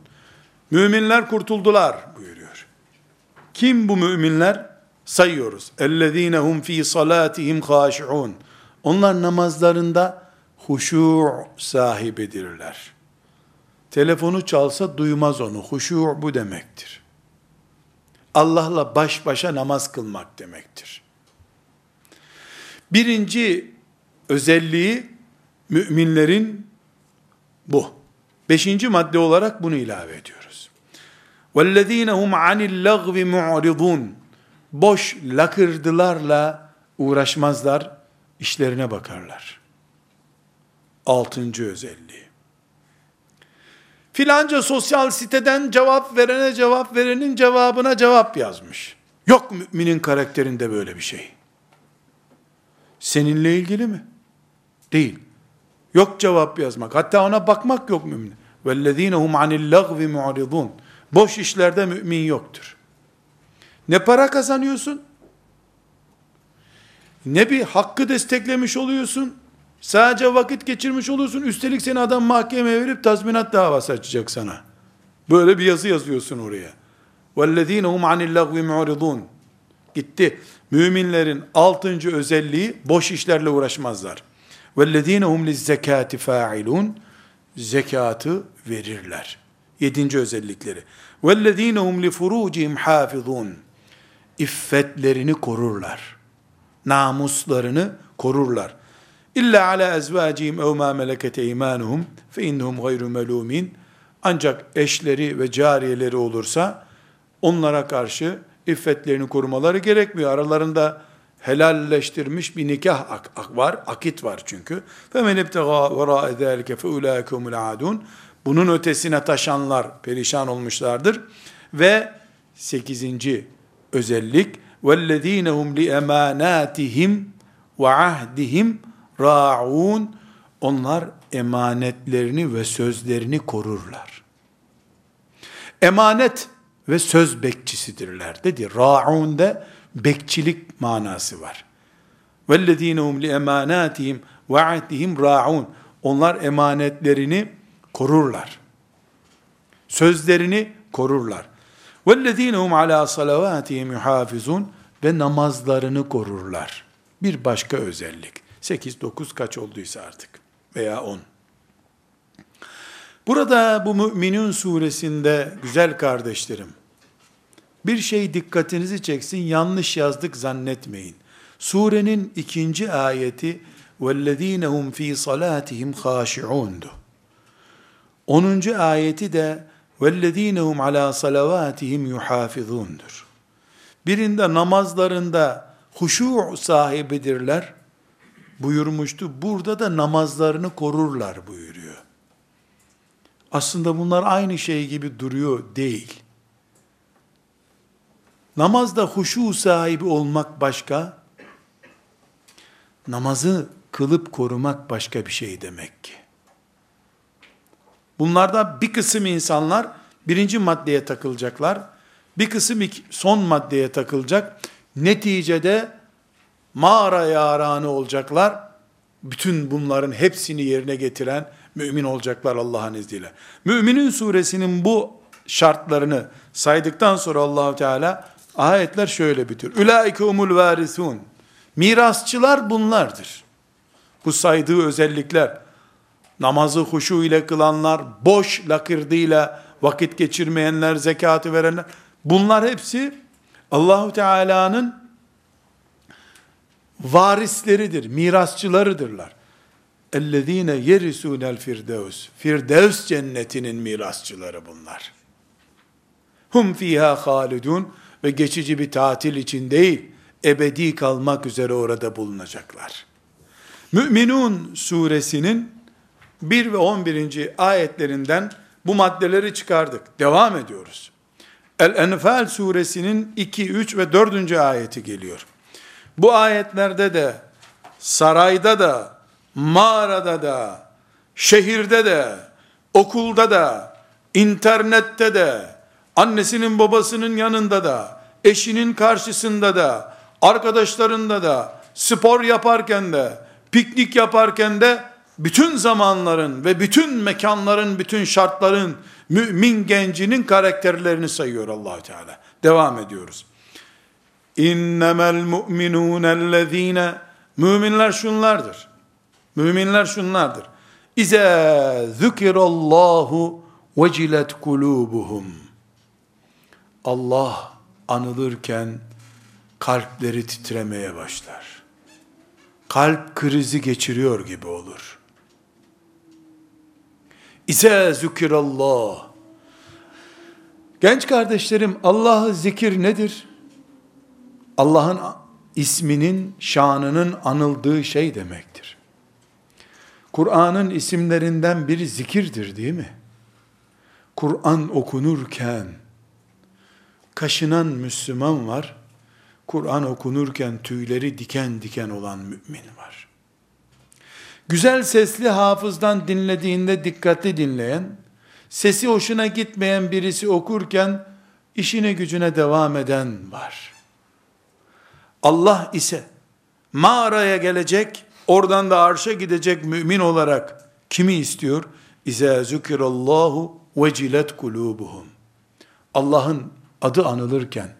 [SPEAKER 1] Müminler kurtuldular buyuruyor. Kim bu müminler? Sayıyoruz. Ellezine hum fi salatihim haşiun. Onlar namazlarında huşu sahibidirler. Telefonu çalsa duymaz onu. Huşu bu demektir. Allah'la baş başa namaz kılmak demektir. Birinci özelliği müminlerin bu. Beşinci madde olarak bunu ilave ediyoruz. وَالَّذ۪ينَ هُمْ عَنِ اللَّغْوِ مُعْرِضُونَ Boş lakırdılarla uğraşmazlar, işlerine bakarlar. Altıncı özelliği. Filanca sosyal siteden cevap verene cevap verenin cevabına cevap yazmış. Yok müminin karakterinde böyle bir şey. Seninle ilgili mi? Değil. Yok cevap yazmak. Hatta ona bakmak yok mümin. وَالَّذ۪ينَ هُمْ عَنِ اللَّغْوِ مُعْرِضُونَ Boş işlerde mümin yoktur. Ne para kazanıyorsun, ne bir hakkı desteklemiş oluyorsun, Sadece vakit geçirmiş oluyorsun. Üstelik seni adam mahkemeye verip tazminat davası açacak sana. Böyle bir yazı yazıyorsun oraya. وَالَّذ۪ينَ هُمْ عَنِ اللّٰغْوِ مُعْرِضُونَ Gitti. Müminlerin altıncı özelliği boş işlerle uğraşmazlar. وَالَّذ۪ينَ هُمْ لِلزَّكَاتِ فَاعِلُونَ Zekatı verirler. Yedinci özellikleri. وَالَّذ۪ينَ هُمْ لِفُرُوجِهِمْ حَافِظُونَ İffetlerini korurlar. Namuslarını korurlar. İlla ala ezvacihim ev ma meleket eymanuhum fe innehum gayru melumin. Ancak eşleri ve cariyeleri olursa onlara karşı iffetlerini korumaları gerekmiyor. Aralarında helalleştirmiş bir nikah ak, ak var, akit var çünkü. فَمَنْ اَبْتَغَى وَرَاءَ ذَٰلِكَ فَاُولَٰئِكَ هُمُ Bunun ötesine taşanlar perişan olmuşlardır. Ve sekizinci özellik وَالَّذ۪ينَ هُمْ لِأَمَانَاتِهِمْ وَعَهْدِهِمْ رَاعُونَ Onlar emanetlerini ve sözlerini korurlar. Emanet ve söz bekçisidirler dedi. Ra'un de bekçilik manası var. وَالَّذ۪ينَ هُمْ لِاَمَانَاتِهِمْ وَعَدِّهِمْ رَاعُونَ Onlar emanetlerini korurlar. Sözlerini korurlar. وَالَّذ۪ينَ هُمْ عَلَى صَلَوَاتِهِمْ يُحَافِظُونَ Ve namazlarını korurlar. Bir başka özellik. 8, 9 kaç olduysa artık veya 10. Burada bu Müminun suresinde güzel kardeşlerim, bir şey dikkatinizi çeksin, yanlış yazdık zannetmeyin. Surenin ikinci ayeti, وَالَّذ۪ينَ هُمْ ف۪ي صَلَاتِهِمْ خَاشِعُونَ Onuncu ayeti de, وَالَّذ۪ينَ هُمْ عَلَى صَلَوَاتِهِمْ يُحَافِظُونَdur. Birinde namazlarında huşu sahibidirler, buyurmuştu. Burada da namazlarını korurlar buyuruyor. Aslında bunlar aynı şey gibi duruyor değil. Namazda huşu sahibi olmak başka, namazı kılıp korumak başka bir şey demek ki. Bunlarda bir kısım insanlar birinci maddeye takılacaklar. Bir kısım son maddeye takılacak. Neticede mağara yaranı olacaklar. Bütün bunların hepsini yerine getiren mümin olacaklar Allah'ın izniyle. Müminin suresinin bu şartlarını saydıktan sonra Allahu Teala ayetler şöyle bitiyor. Ulaike umul varisun. Mirasçılar bunlardır. Bu saydığı özellikler namazı huşu ile kılanlar, boş lakırdıyla vakit geçirmeyenler, zekatı verenler bunlar hepsi Allahu Teala'nın varisleridir, mirasçılarıdırlar. اَلَّذ۪ينَ يَرِسُونَ الْفِرْدَوْسِ Firdevs cennetinin mirasçıları bunlar. Hum fiha halidun ve geçici bir tatil için değil, ebedi kalmak üzere orada bulunacaklar. Müminun suresinin 1 ve 11. ayetlerinden bu maddeleri çıkardık. Devam ediyoruz. El-Enfal suresinin 2, 3 ve 4. ayeti geliyor. Bu ayetlerde de sarayda da mağarada da, şehirde de, okulda da, internette de, annesinin babasının yanında da, eşinin karşısında da, arkadaşlarında da, spor yaparken de, piknik yaparken de, bütün zamanların ve bütün mekanların, bütün şartların, mümin gencinin karakterlerini sayıyor allah Teala. Devam ediyoruz. İnnemel mu'minûnellezîne Müminler şunlardır. Müminler şunlardır. İze zükirallahu vecilet kulubuhum. Allah anılırken kalpleri titremeye başlar. Kalp krizi geçiriyor gibi olur. İze zükirallah. Genç kardeşlerim Allah'ı zikir nedir? Allah'ın isminin, şanının anıldığı şey demektir. Kur'an'ın isimlerinden biri zikirdir değil mi? Kur'an okunurken kaşınan Müslüman var. Kur'an okunurken tüyleri diken diken olan mümin var. Güzel sesli hafızdan dinlediğinde dikkatli dinleyen, sesi hoşuna gitmeyen birisi okurken işine gücüne devam eden var. Allah ise mağaraya gelecek, Oradan da arşa gidecek mümin olarak kimi istiyor? İze zükirallahu vecilet kulubuhum. Allah'ın adı anılırken,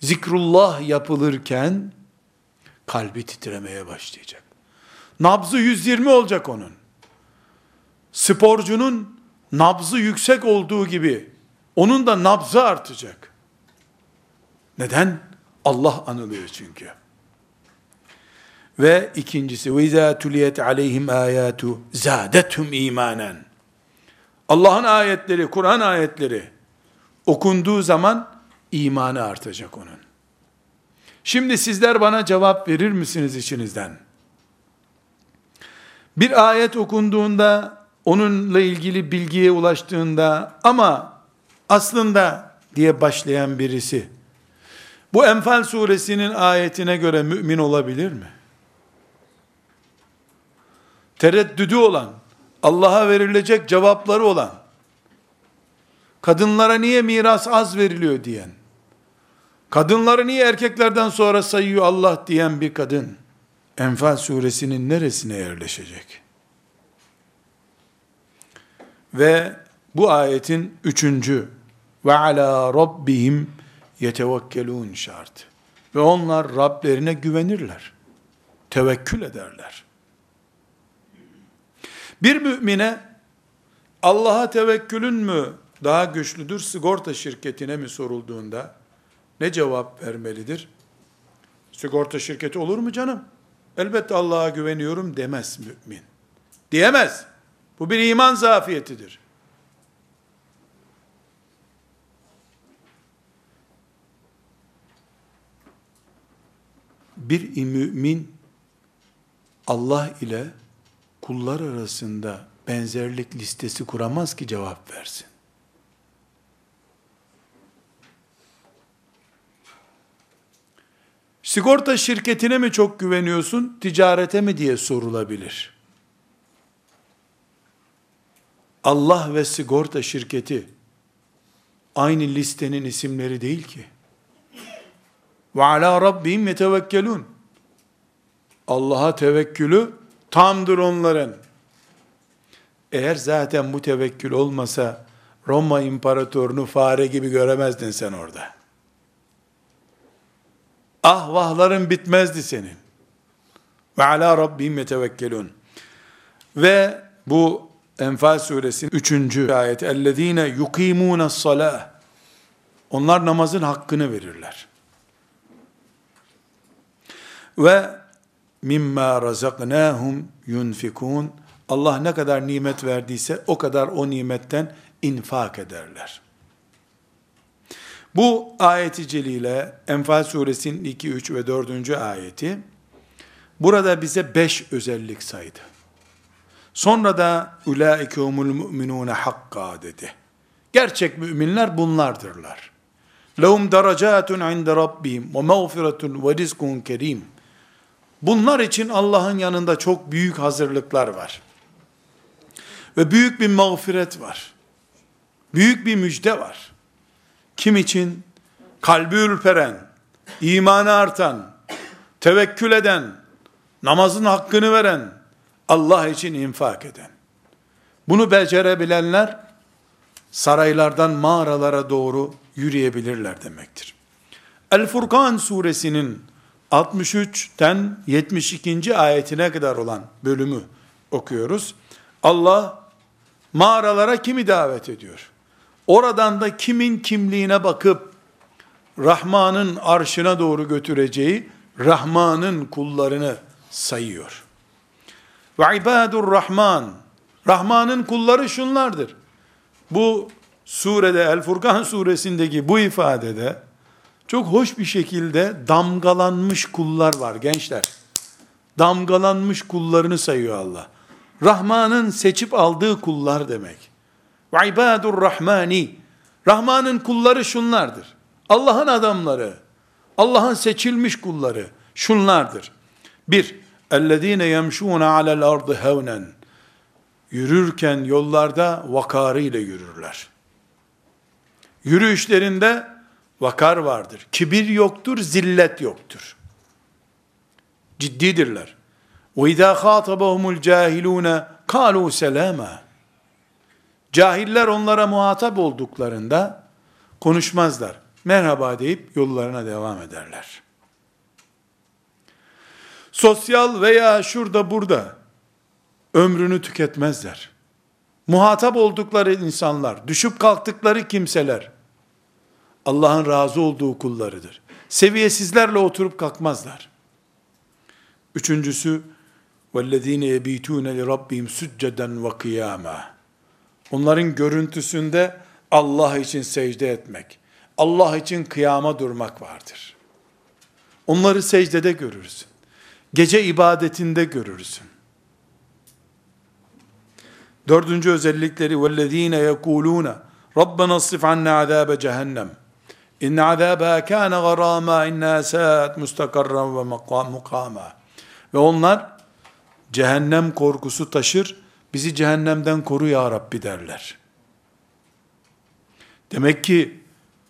[SPEAKER 1] zikrullah yapılırken kalbi titremeye başlayacak. Nabzı 120 olacak onun. Sporcunun nabzı yüksek olduğu gibi onun da nabzı artacak. Neden? Allah anılıyor çünkü. Ve ikincisi ve izâ tuliyet aleyhim âyâtu zâdethum imanen. Allah'ın ayetleri, Kur'an ayetleri okunduğu zaman imanı artacak onun. Şimdi sizler bana cevap verir misiniz içinizden? Bir ayet okunduğunda, onunla ilgili bilgiye ulaştığında ama aslında diye başlayan birisi, bu Enfal suresinin ayetine göre mümin olabilir mi? tereddüdü olan, Allah'a verilecek cevapları olan, kadınlara niye miras az veriliyor diyen, kadınları niye erkeklerden sonra sayıyor Allah diyen bir kadın, Enfal suresinin neresine yerleşecek? Ve bu ayetin üçüncü ve ala rabbihim yetevekkelun şart. Ve onlar Rablerine güvenirler. Tevekkül ederler. Bir mümine Allah'a tevekkülün mü daha güçlüdür, sigorta şirketine mi sorulduğunda ne cevap vermelidir? Sigorta şirketi olur mu canım? Elbette Allah'a güveniyorum demez mümin. Diyemez. Bu bir iman zafiyetidir. Bir mümin Allah ile kullar arasında benzerlik listesi kuramaz ki cevap versin. Sigorta şirketine mi çok güveniyorsun, ticarete mi diye sorulabilir. Allah ve sigorta şirketi aynı listenin isimleri değil ki. Ve ala rabbihim yetevekkelun. Allah'a tevekkülü tamdır onların. Eğer zaten bu tevekkül olmasa Roma imparatorunu fare gibi göremezdin sen orada. Ahvahların bitmezdi senin. Ve ala rabbihim yetevekkelun. Ve bu Enfal suresinin 3. ayet. Ellezine yukimune salah. Onlar namazın hakkını verirler. Ve mimma razaknahum yunfikun. Allah ne kadar nimet verdiyse o kadar o nimetten infak ederler. Bu ayeti celile Enfal suresinin 2, 3 ve 4. ayeti burada bize 5 özellik saydı. Sonra da ulaike humul mu'minun hakka dedi. Gerçek müminler bunlardırlar. Lehum derecatun inde rabbihim ve mağfiretun ve rizkun kerim. Bunlar için Allah'ın yanında çok büyük hazırlıklar var. Ve büyük bir mağfiret var. Büyük bir müjde var. Kim için? Kalbi ürperen, imanı artan, tevekkül eden, namazın hakkını veren, Allah için infak eden. Bunu becerebilenler saraylardan mağaralara doğru yürüyebilirler demektir. El Furkan suresinin 63'ten 72. ayetine kadar olan bölümü okuyoruz. Allah mağaralara kimi davet ediyor? Oradan da kimin kimliğine bakıp Rahman'ın arşına doğru götüreceği Rahman'ın kullarını sayıyor. Ve ibadur rahman. Rahman'ın kulları şunlardır. Bu surede El Furkan suresindeki bu ifadede çok hoş bir şekilde damgalanmış kullar var gençler. Damgalanmış kullarını sayıyor Allah. Rahman'ın seçip aldığı kullar demek. Ve ibadur rahmani. Rahman'ın kulları şunlardır. Allah'ın adamları, Allah'ın seçilmiş kulları şunlardır. Bir, اَلَّذ۪ينَ يَمْشُونَ عَلَى الْاَرْضِ هَوْنًا Yürürken yollarda vakarıyla yürürler. Yürüyüşlerinde vakar vardır. Kibir yoktur, zillet yoktur. Ciddidirler. وَاِذَا خَاطَبَهُمُ الْجَاهِلُونَ قَالُوا سَلَامًا Cahiller onlara muhatap olduklarında konuşmazlar. Merhaba deyip yollarına devam ederler sosyal veya şurada burada ömrünü tüketmezler. Muhatap oldukları insanlar, düşüp kalktıkları kimseler, Allah'ın razı olduğu kullarıdır. Seviyesizlerle oturup kalkmazlar. Üçüncüsü, وَالَّذ۪ينَ يَب۪يتُونَ لِرَبِّهِمْ سُجَّدًا وَقِيَامًا Onların görüntüsünde Allah için secde etmek, Allah için kıyama durmak vardır. Onları secdede görürsün. Gece ibadetinde görürsün. Dördüncü özellikleri وَالَّذ۪ينَ يَقُولُونَ رَبَّنَا اصِّفْ عَنَّا عَذَابَ cehennem. İnne azâbâ kâne garâmâ innâ sâet mustakarran ve mukâmâ. Ve onlar cehennem korkusu taşır, bizi cehennemden koru ya Rabbi derler. Demek ki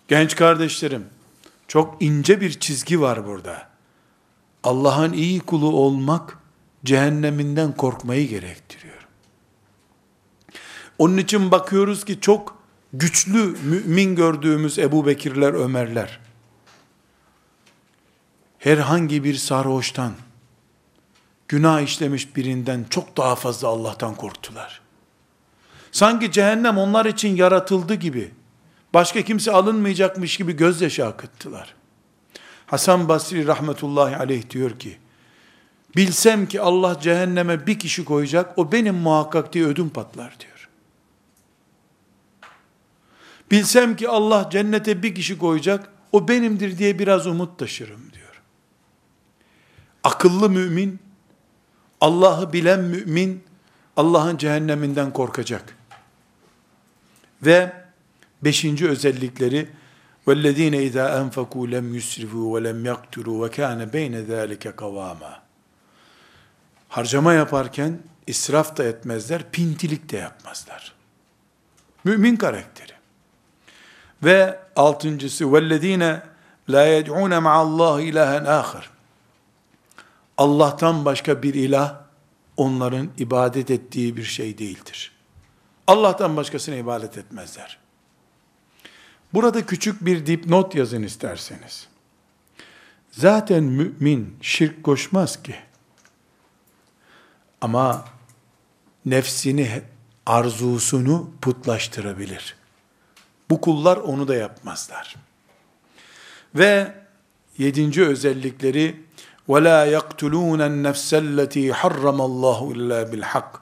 [SPEAKER 1] genç kardeşlerim, çok ince bir çizgi var burada. Allah'ın iyi kulu olmak, cehenneminden korkmayı gerektiriyor. Onun için bakıyoruz ki çok güçlü mümin gördüğümüz Ebu Bekirler, Ömerler, herhangi bir sarhoştan, günah işlemiş birinden çok daha fazla Allah'tan korktular. Sanki cehennem onlar için yaratıldı gibi, başka kimse alınmayacakmış gibi gözyaşı akıttılar. Hasan Basri rahmetullahi aleyh diyor ki, bilsem ki Allah cehenneme bir kişi koyacak, o benim muhakkak diye ödüm patlar diyor. Bilsem ki Allah cennete bir kişi koyacak, o benimdir diye biraz umut taşırım diyor. Akıllı mümin, Allah'ı bilen mümin, Allah'ın cehenneminden korkacak. Ve beşinci özellikleri, وَالَّذ۪ينَ اِذَا أَنْفَقُوا لَمْ يُسْرِفُوا وَلَمْ يَقْتُرُوا وَكَانَ بَيْنَ ذَٰلِكَ قَوَامًا Harcama yaparken israf da etmezler, pintilik de yapmazlar. Mümin karakteri. Ve altıncısı وَالَّذ۪ينَ لَا يَدْعُونَ مَعَ اللّٰهِ اِلَٰهًا آخر Allah'tan başka bir ilah onların ibadet ettiği bir şey değildir. Allah'tan başkasına ibadet etmezler. Burada küçük bir dipnot yazın isterseniz. Zaten mümin şirk koşmaz ki. Ama nefsini, arzusunu putlaştırabilir. Bu kullar onu da yapmazlar. Ve yedinci özellikleri وَلَا يَقْتُلُونَ النَّفْسَ الَّتِي حَرَّمَ اللّٰهُ اِلَّا بِالْحَقِّ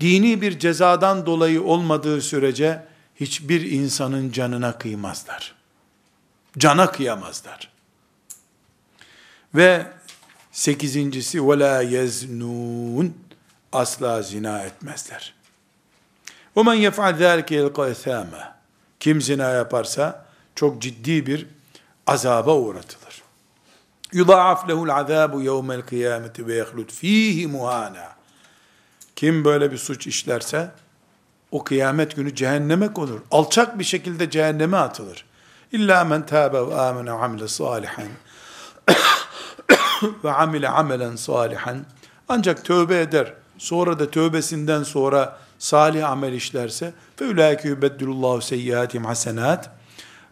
[SPEAKER 1] Dini bir cezadan dolayı olmadığı sürece hiçbir insanın canına kıymazlar. Cana kıyamazlar. Ve sekizincisi وَلَا يَزْنُونَ Asla zina etmezler. وَمَنْ يَفْعَلْ ذَٰلِكَ يَلْقَ اَثَامًا kim zina yaparsa çok ciddi bir azaba uğratılır. Yudaaf lehul azabu yevmel kıyameti ve yehlud fihi muhana. Kim böyle bir suç işlerse o kıyamet günü cehenneme konur. Alçak bir şekilde cehenneme atılır. İlla men tâbe ve âmene amile salihan ve amile amelen salihan. Ancak tövbe eder. Sonra da tövbesinden sonra salih amel işlerse fe ulaike yubeddilullahu seyyiatim hasenat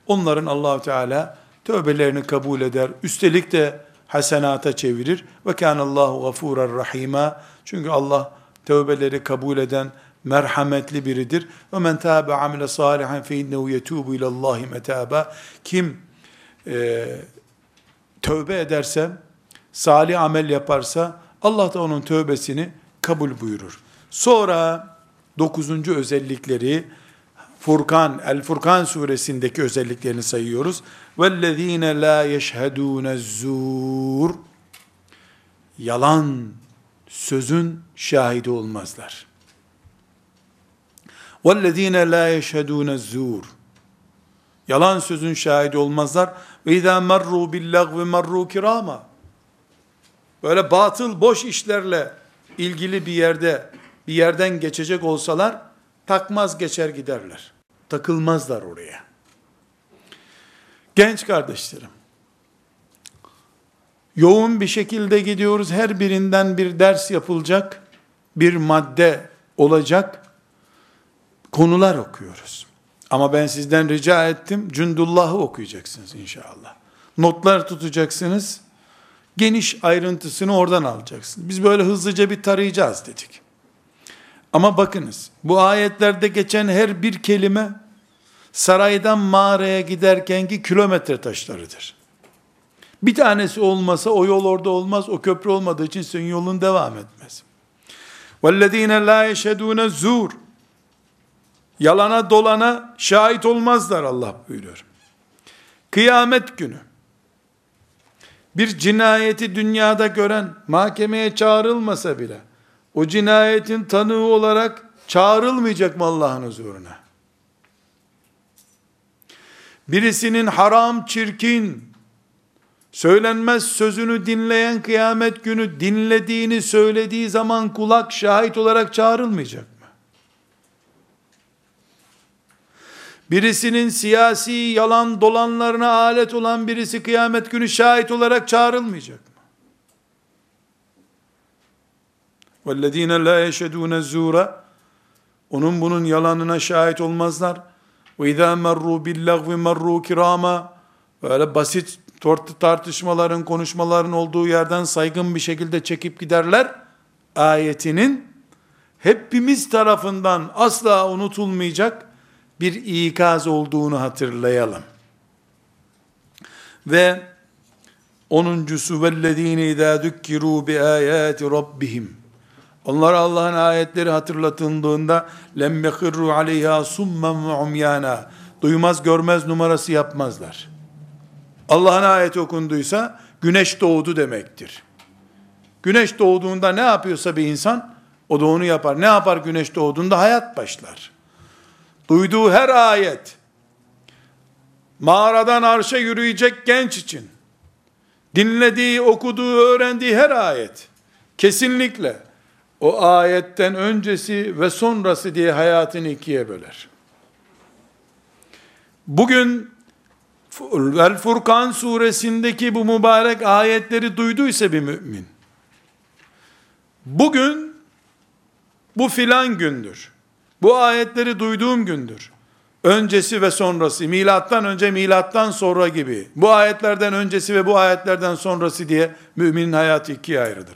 [SPEAKER 1] onların Allahu Teala tövbelerini kabul eder. Üstelik de hasenata çevirir. Ve kânallâhu gafûran rahîmâ. Çünkü Allah tövbeleri kabul eden merhametli biridir. Ve men tâbe amile sâlihan fe innehu yetûbu ilallâhi metâba. Kim e, tövbe ederse, salih amel yaparsa Allah da onun tövbesini kabul buyurur. Sonra dokuzuncu özellikleri Furkan, El Furkan suresindeki özelliklerini sayıyoruz. وَالَّذ۪ينَ لَا يَشْهَدُونَ الزُّورِ Yalan sözün şahidi olmazlar. وَالَّذ۪ينَ لَا يَشْهَدُونَ الزُّورِ Yalan sözün şahidi olmazlar. وَاِذَا مَرُّوا بِاللَّغْوِ مَرُّوا كِرَامًا Böyle batıl, boş işlerle ilgili bir yerde, bir yerden geçecek olsalar, takmaz geçer giderler. Takılmazlar oraya. Genç kardeşlerim, yoğun bir şekilde gidiyoruz. Her birinden bir ders yapılacak, bir madde olacak, konular okuyoruz. Ama ben sizden rica ettim, Cündullah'ı okuyacaksınız inşallah. Notlar tutacaksınız, geniş ayrıntısını oradan alacaksınız. Biz böyle hızlıca bir tarayacağız dedik. Ama bakınız, bu ayetlerde geçen her bir kelime, saraydan mağaraya giderkenki kilometre taşlarıdır. Bir tanesi olmasa o yol orada olmaz, o köprü olmadığı için senin yolun devam etmez. وَالَّذ۪ينَ لَا يَشَهَدُونَ zur Yalana dolana şahit olmazlar Allah buyuruyor. Kıyamet günü, bir cinayeti dünyada gören, mahkemeye çağrılmasa bile, o cinayetin tanığı olarak çağrılmayacak mı Allah'ın huzuruna? Birisinin haram, çirkin, söylenmez sözünü dinleyen kıyamet günü dinlediğini söylediği zaman kulak şahit olarak çağrılmayacak mı? birisinin siyasi yalan dolanlarına alet olan birisi kıyamet günü şahit olarak çağrılmayacak mı? وَالَّذ۪ينَ لَا يَشَدُونَ الزُّورَ Onun bunun yalanına şahit olmazlar. وَاِذَا مَرُّوا بِاللَّغْوِ مَرُّوا كِرَامًا Böyle basit tartışmaların, konuşmaların olduğu yerden saygın bir şekilde çekip giderler. Ayetinin hepimiz tarafından asla unutulmayacak bir ikaz olduğunu hatırlayalım. Ve onuncusu vellezine izâ dükkirû bi âyâti rabbihim. onlar Allah'ın ayetleri hatırlatıldığında lem yekirru aleyha summen ve umyana. Duymaz görmez numarası yapmazlar. Allah'ın ayeti okunduysa güneş doğdu demektir. Güneş doğduğunda ne yapıyorsa bir insan o da onu yapar. Ne yapar güneş doğduğunda? Hayat başlar. Duyduğu her ayet mağaradan arşa yürüyecek genç için dinlediği, okuduğu, öğrendiği her ayet kesinlikle o ayetten öncesi ve sonrası diye hayatını ikiye böler. Bugün Vel Furkan suresindeki bu mübarek ayetleri duyduysa bir mümin, bugün bu filan gündür. Bu ayetleri duyduğum gündür. Öncesi ve sonrası, milattan önce, milattan sonra gibi. Bu ayetlerden öncesi ve bu ayetlerden sonrası diye müminin hayatı ikiye ayrıdır.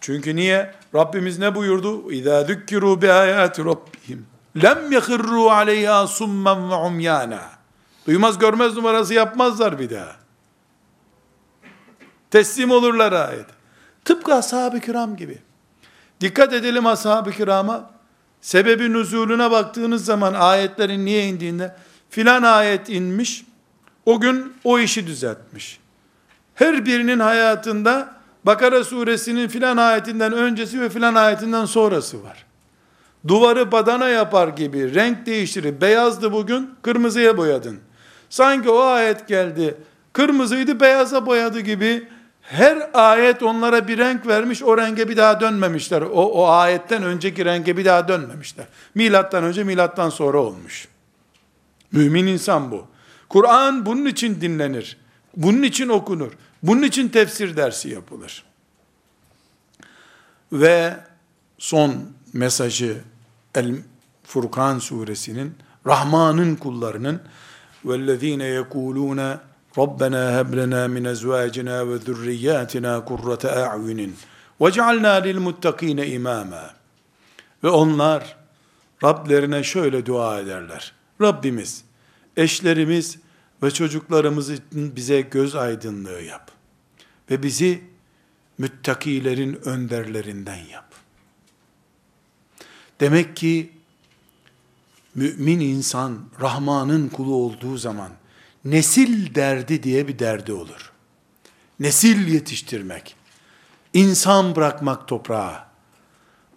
[SPEAKER 1] Çünkü niye? Rabbimiz ne buyurdu? İzâ zükkirû bi âyâti rabbihim. Lem yehirrû aleyhâ summen ve umyâna. Duymaz görmez numarası yapmazlar bir daha. Teslim olurlar ayet. Tıpkı ashab-ı kiram gibi. Dikkat edelim ashab-ı kirama. Sebebi nüzulüne baktığınız zaman ayetlerin niye indiğinde filan ayet inmiş. O gün o işi düzeltmiş. Her birinin hayatında Bakara suresinin filan ayetinden öncesi ve filan ayetinden sonrası var. Duvarı badana yapar gibi renk değiştirip beyazdı bugün kırmızıya boyadın. Sanki o ayet geldi kırmızıydı beyaza boyadı gibi her ayet onlara bir renk vermiş, o renge bir daha dönmemişler. O, o ayetten önceki renge bir daha dönmemişler. Milattan önce, milattan sonra olmuş. Mümin insan bu. Kur'an bunun için dinlenir. Bunun için okunur. Bunun için tefsir dersi yapılır. Ve son mesajı El Furkan suresinin Rahman'ın kullarının vellezine yekuluna Rabbena heb lena min ezvacina ve zurriyatina kurrate a'yunin ve cealna lil imama. Ve onlar Rablerine şöyle dua ederler. Rabbimiz eşlerimiz ve çocuklarımız için bize göz aydınlığı yap. Ve bizi müttakilerin önderlerinden yap. Demek ki mümin insan Rahman'ın kulu olduğu zaman nesil derdi diye bir derdi olur. Nesil yetiştirmek, insan bırakmak toprağa,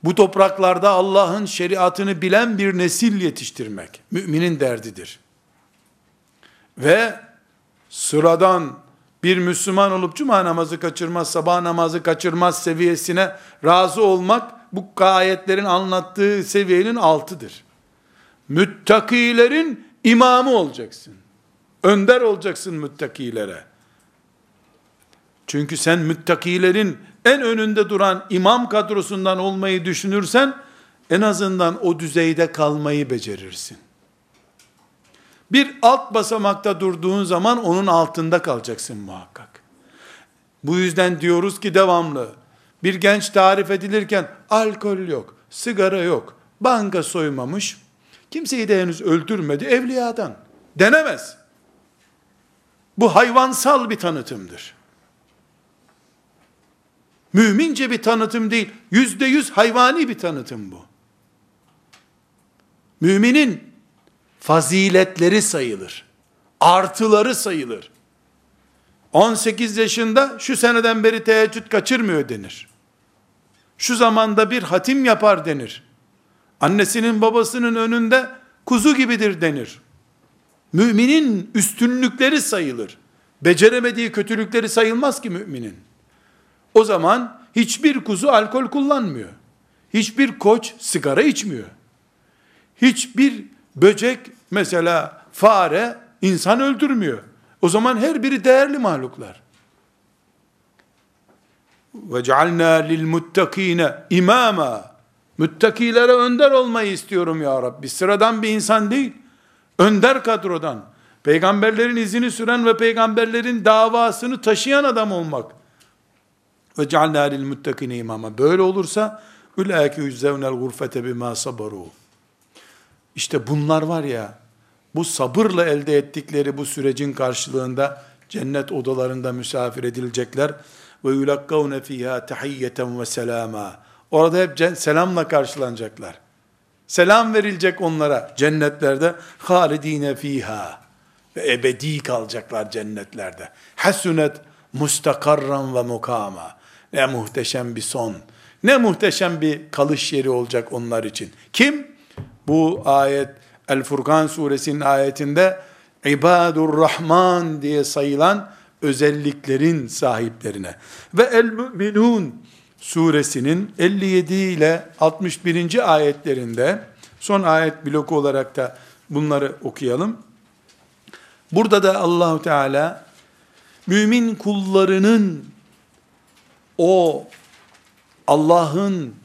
[SPEAKER 1] bu topraklarda Allah'ın şeriatını bilen bir nesil yetiştirmek, müminin derdidir. Ve sıradan bir Müslüman olup cuma namazı kaçırmaz, sabah namazı kaçırmaz seviyesine razı olmak, bu ayetlerin anlattığı seviyenin altıdır. Müttakilerin imamı olacaksın. Önder olacaksın müttakilere. Çünkü sen müttakilerin en önünde duran imam kadrosundan olmayı düşünürsen, en azından o düzeyde kalmayı becerirsin. Bir alt basamakta durduğun zaman onun altında kalacaksın muhakkak. Bu yüzden diyoruz ki devamlı, bir genç tarif edilirken alkol yok, sigara yok, banka soymamış, kimseyi de henüz öldürmedi, evliyadan. Denemez. Bu hayvansal bir tanıtımdır. Mümince bir tanıtım değil, yüzde yüz hayvani bir tanıtım bu. Müminin faziletleri sayılır. Artıları sayılır. 18 yaşında şu seneden beri teheccüd kaçırmıyor denir. Şu zamanda bir hatim yapar denir. Annesinin babasının önünde kuzu gibidir denir. Müminin üstünlükleri sayılır. Beceremediği kötülükleri sayılmaz ki müminin. O zaman hiçbir kuzu alkol kullanmıyor. Hiçbir koç sigara içmiyor. Hiçbir böcek Mesela fare insan öldürmüyor. O zaman her biri değerli mahluklar. Lil muttakine imama. Müttakilere önder olmayı istiyorum ya Rabbi. Sıradan bir insan değil. Önder kadrodan. Peygamberlerin izini süren ve peygamberlerin davasını taşıyan adam olmak. Ve cealna lil imama. Böyle olursa ulaike yüzzevnel gurfete bima sabaru. İşte bunlar var ya, bu sabırla elde ettikleri bu sürecin karşılığında cennet odalarında misafir edilecekler ve yulakkavne fiha tahiyyeten ve selama. Orada hep selamla karşılanacaklar. Selam verilecek onlara cennetlerde. Halidine fiha. Ve ebedi kalacaklar cennetlerde. Hasunet mustakarran ve mukama. Ne muhteşem bir son. Ne muhteşem bir kalış yeri olacak onlar için. Kim? Bu ayet El Furkan suresinin ayetinde İbadur Rahman diye sayılan özelliklerin sahiplerine ve El Müminun suresinin 57 ile 61. ayetlerinde son ayet bloku olarak da bunları okuyalım. Burada da Allahu Teala mümin kullarının o Allah'ın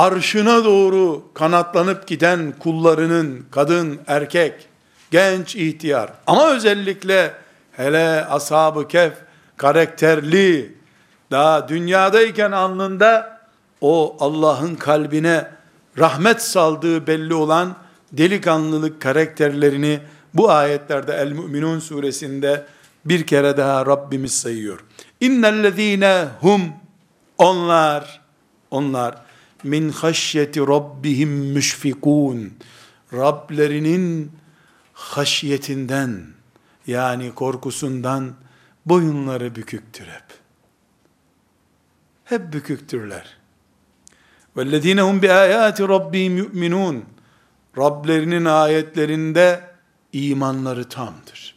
[SPEAKER 1] arşına doğru kanatlanıp giden kullarının kadın, erkek, genç, ihtiyar ama özellikle hele ashab-ı kef karakterli daha dünyadayken alnında o Allah'ın kalbine rahmet saldığı belli olan delikanlılık karakterlerini bu ayetlerde El Müminun suresinde bir kere daha Rabbimiz sayıyor. İnnellezîne hum onlar onlar min haşyeti rabbihim müşfikun Rablerinin haşyetinden yani korkusundan boyunları büküktür hep. Hep büküktürler. وَالَّذ۪ينَ هُمْ بِآيَاتِ رَبِّهِمْ يُؤْمِنُونَ Rablerinin ayetlerinde imanları tamdır.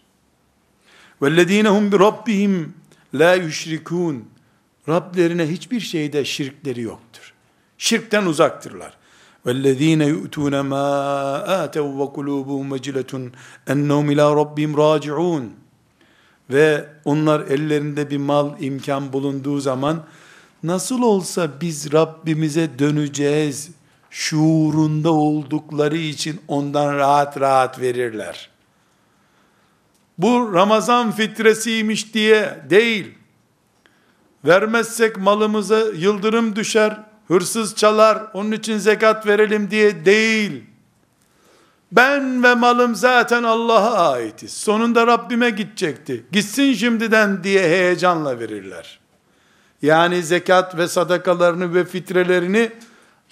[SPEAKER 1] وَالَّذ۪ينَ هُمْ بِرَبِّهِمْ لَا يُشْرِكُونَ Rablerine hiçbir şeyde şirkleri yoktur. Şirkten uzaktırlar. وَالَّذ۪ينَ يُؤْتُونَ مَا آتَوْا وَقُلُوبُهُمْ وَجِلَةٌ اَنَّهُمْ اِلٰى رَبِّهِمْ رَاجِعُونَ Ve onlar ellerinde bir mal imkan bulunduğu zaman nasıl olsa biz Rabbimize döneceğiz şuurunda oldukları için ondan rahat rahat verirler. Bu Ramazan fitresiymiş diye değil. Vermezsek malımıza yıldırım düşer, hırsız çalar, onun için zekat verelim diye değil. Ben ve malım zaten Allah'a aitiz. Sonunda Rabbime gidecekti. Gitsin şimdiden diye heyecanla verirler. Yani zekat ve sadakalarını ve fitrelerini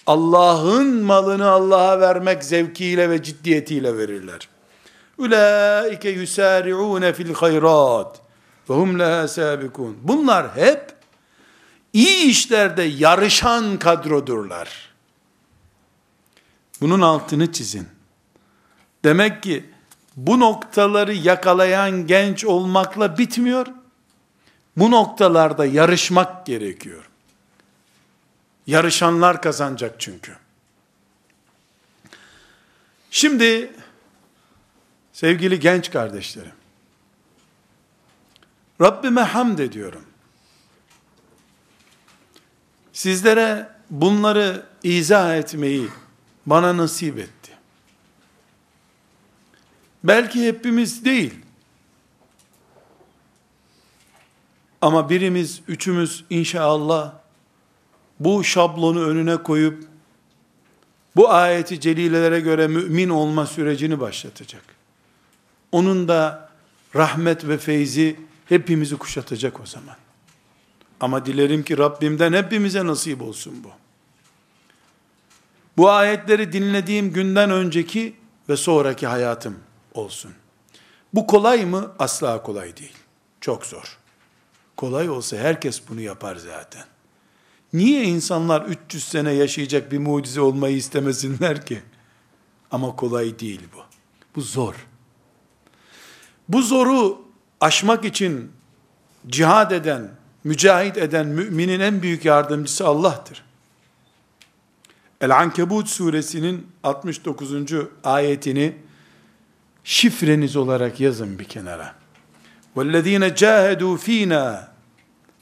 [SPEAKER 1] Allah'ın malını Allah'a vermek zevkiyle ve ciddiyetiyle verirler. Ulaike yusari'un fil hayrat ve hum laha sabikun. Bunlar hep iyi işlerde yarışan kadrodurlar. Bunun altını çizin. Demek ki bu noktaları yakalayan genç olmakla bitmiyor. Bu noktalarda yarışmak gerekiyor. Yarışanlar kazanacak çünkü. Şimdi sevgili genç kardeşlerim, Rabbime hamd ediyorum. Sizlere bunları izah etmeyi bana nasip etti. Belki hepimiz değil. Ama birimiz, üçümüz inşallah bu şablonu önüne koyup bu ayeti celilelere göre mümin olma sürecini başlatacak. Onun da rahmet ve feyzi hepimizi kuşatacak o zaman. Ama dilerim ki Rabbimden hepimize nasip olsun bu. Bu ayetleri dinlediğim günden önceki ve sonraki hayatım olsun. Bu kolay mı? Asla kolay değil. Çok zor. Kolay olsa herkes bunu yapar zaten. Niye insanlar 300 sene yaşayacak bir mucize olmayı istemesinler ki? Ama kolay değil bu. Bu zor. Bu zoru aşmak için cihad eden, mücahit eden müminin en büyük yardımcısı Allah'tır. El-Ankebut suresinin 69. ayetini şifreniz olarak yazın bir kenara. وَالَّذ۪ينَ جَاهَدُوا ف۪ينَا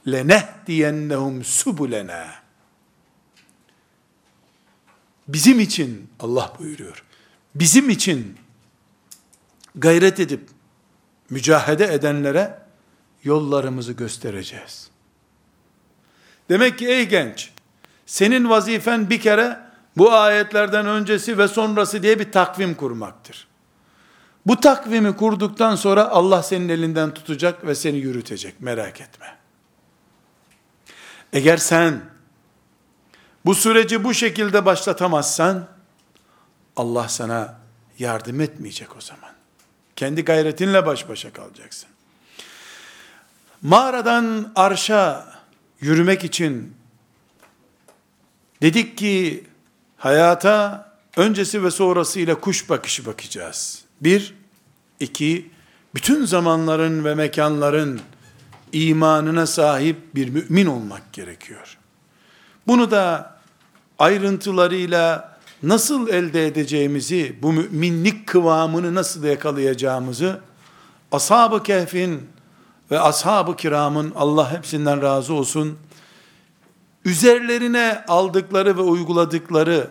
[SPEAKER 1] لَنَهْدِيَنَّهُمْ سُبُلَنَا Bizim için Allah buyuruyor. Bizim için gayret edip mücahede edenlere yollarımızı göstereceğiz. Demek ki ey genç, senin vazifen bir kere bu ayetlerden öncesi ve sonrası diye bir takvim kurmaktır. Bu takvimi kurduktan sonra Allah senin elinden tutacak ve seni yürütecek. Merak etme. Eğer sen bu süreci bu şekilde başlatamazsan Allah sana yardım etmeyecek o zaman. Kendi gayretinle baş başa kalacaksın. Mağaradan arşa yürümek için dedik ki hayata öncesi ve sonrası ile kuş bakışı bakacağız. Bir, iki, bütün zamanların ve mekanların imanına sahip bir mümin olmak gerekiyor. Bunu da ayrıntılarıyla nasıl elde edeceğimizi, bu müminlik kıvamını nasıl yakalayacağımızı, Ashab-ı Kehf'in ve Ashab-ı Kiram'ın Allah hepsinden razı olsun, üzerlerine aldıkları ve uyguladıkları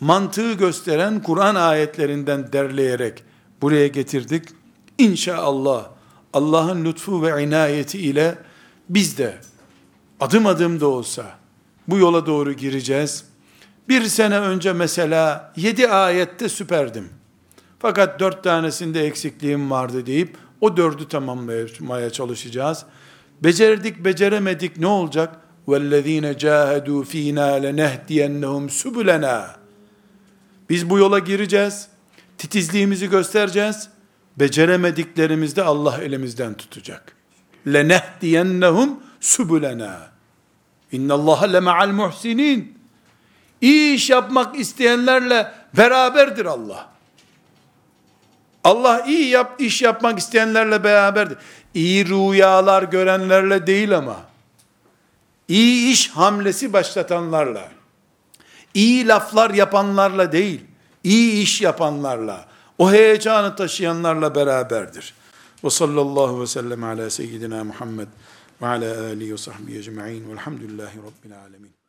[SPEAKER 1] mantığı gösteren Kur'an ayetlerinden derleyerek buraya getirdik. İnşallah Allah'ın lütfu ve inayeti ile biz de adım adım da olsa bu yola doğru gireceğiz. Bir sene önce mesela yedi ayette süperdim. Fakat dört tanesinde eksikliğim vardı deyip o dördü tamamlamaya çalışacağız. Becerdik beceremedik ne olacak? وَالَّذ۪ينَ جَاهَدُوا ف۪ينَا لَنَهْدِيَنَّهُمْ سُبُلَنَا Biz bu yola gireceğiz. Titizliğimizi göstereceğiz. Beceremediklerimizde Allah elimizden tutacak. لَنَهْدِيَنَّهُمْ سُبُلَنَا اِنَّ اللّٰهَ لَمَعَ الْمُحْسِنِينَ İyi iş yapmak isteyenlerle beraberdir Allah. Allah iyi yap, iş yapmak isteyenlerle beraberdir. İyi rüyalar görenlerle değil ama, iyi iş hamlesi başlatanlarla, iyi laflar yapanlarla değil, iyi iş yapanlarla, o heyecanı taşıyanlarla beraberdir. Ve sallallahu ve sellem ala seyyidina Muhammed ve ala alihi ve sahbihi ecma'in velhamdülillahi rabbil alemin.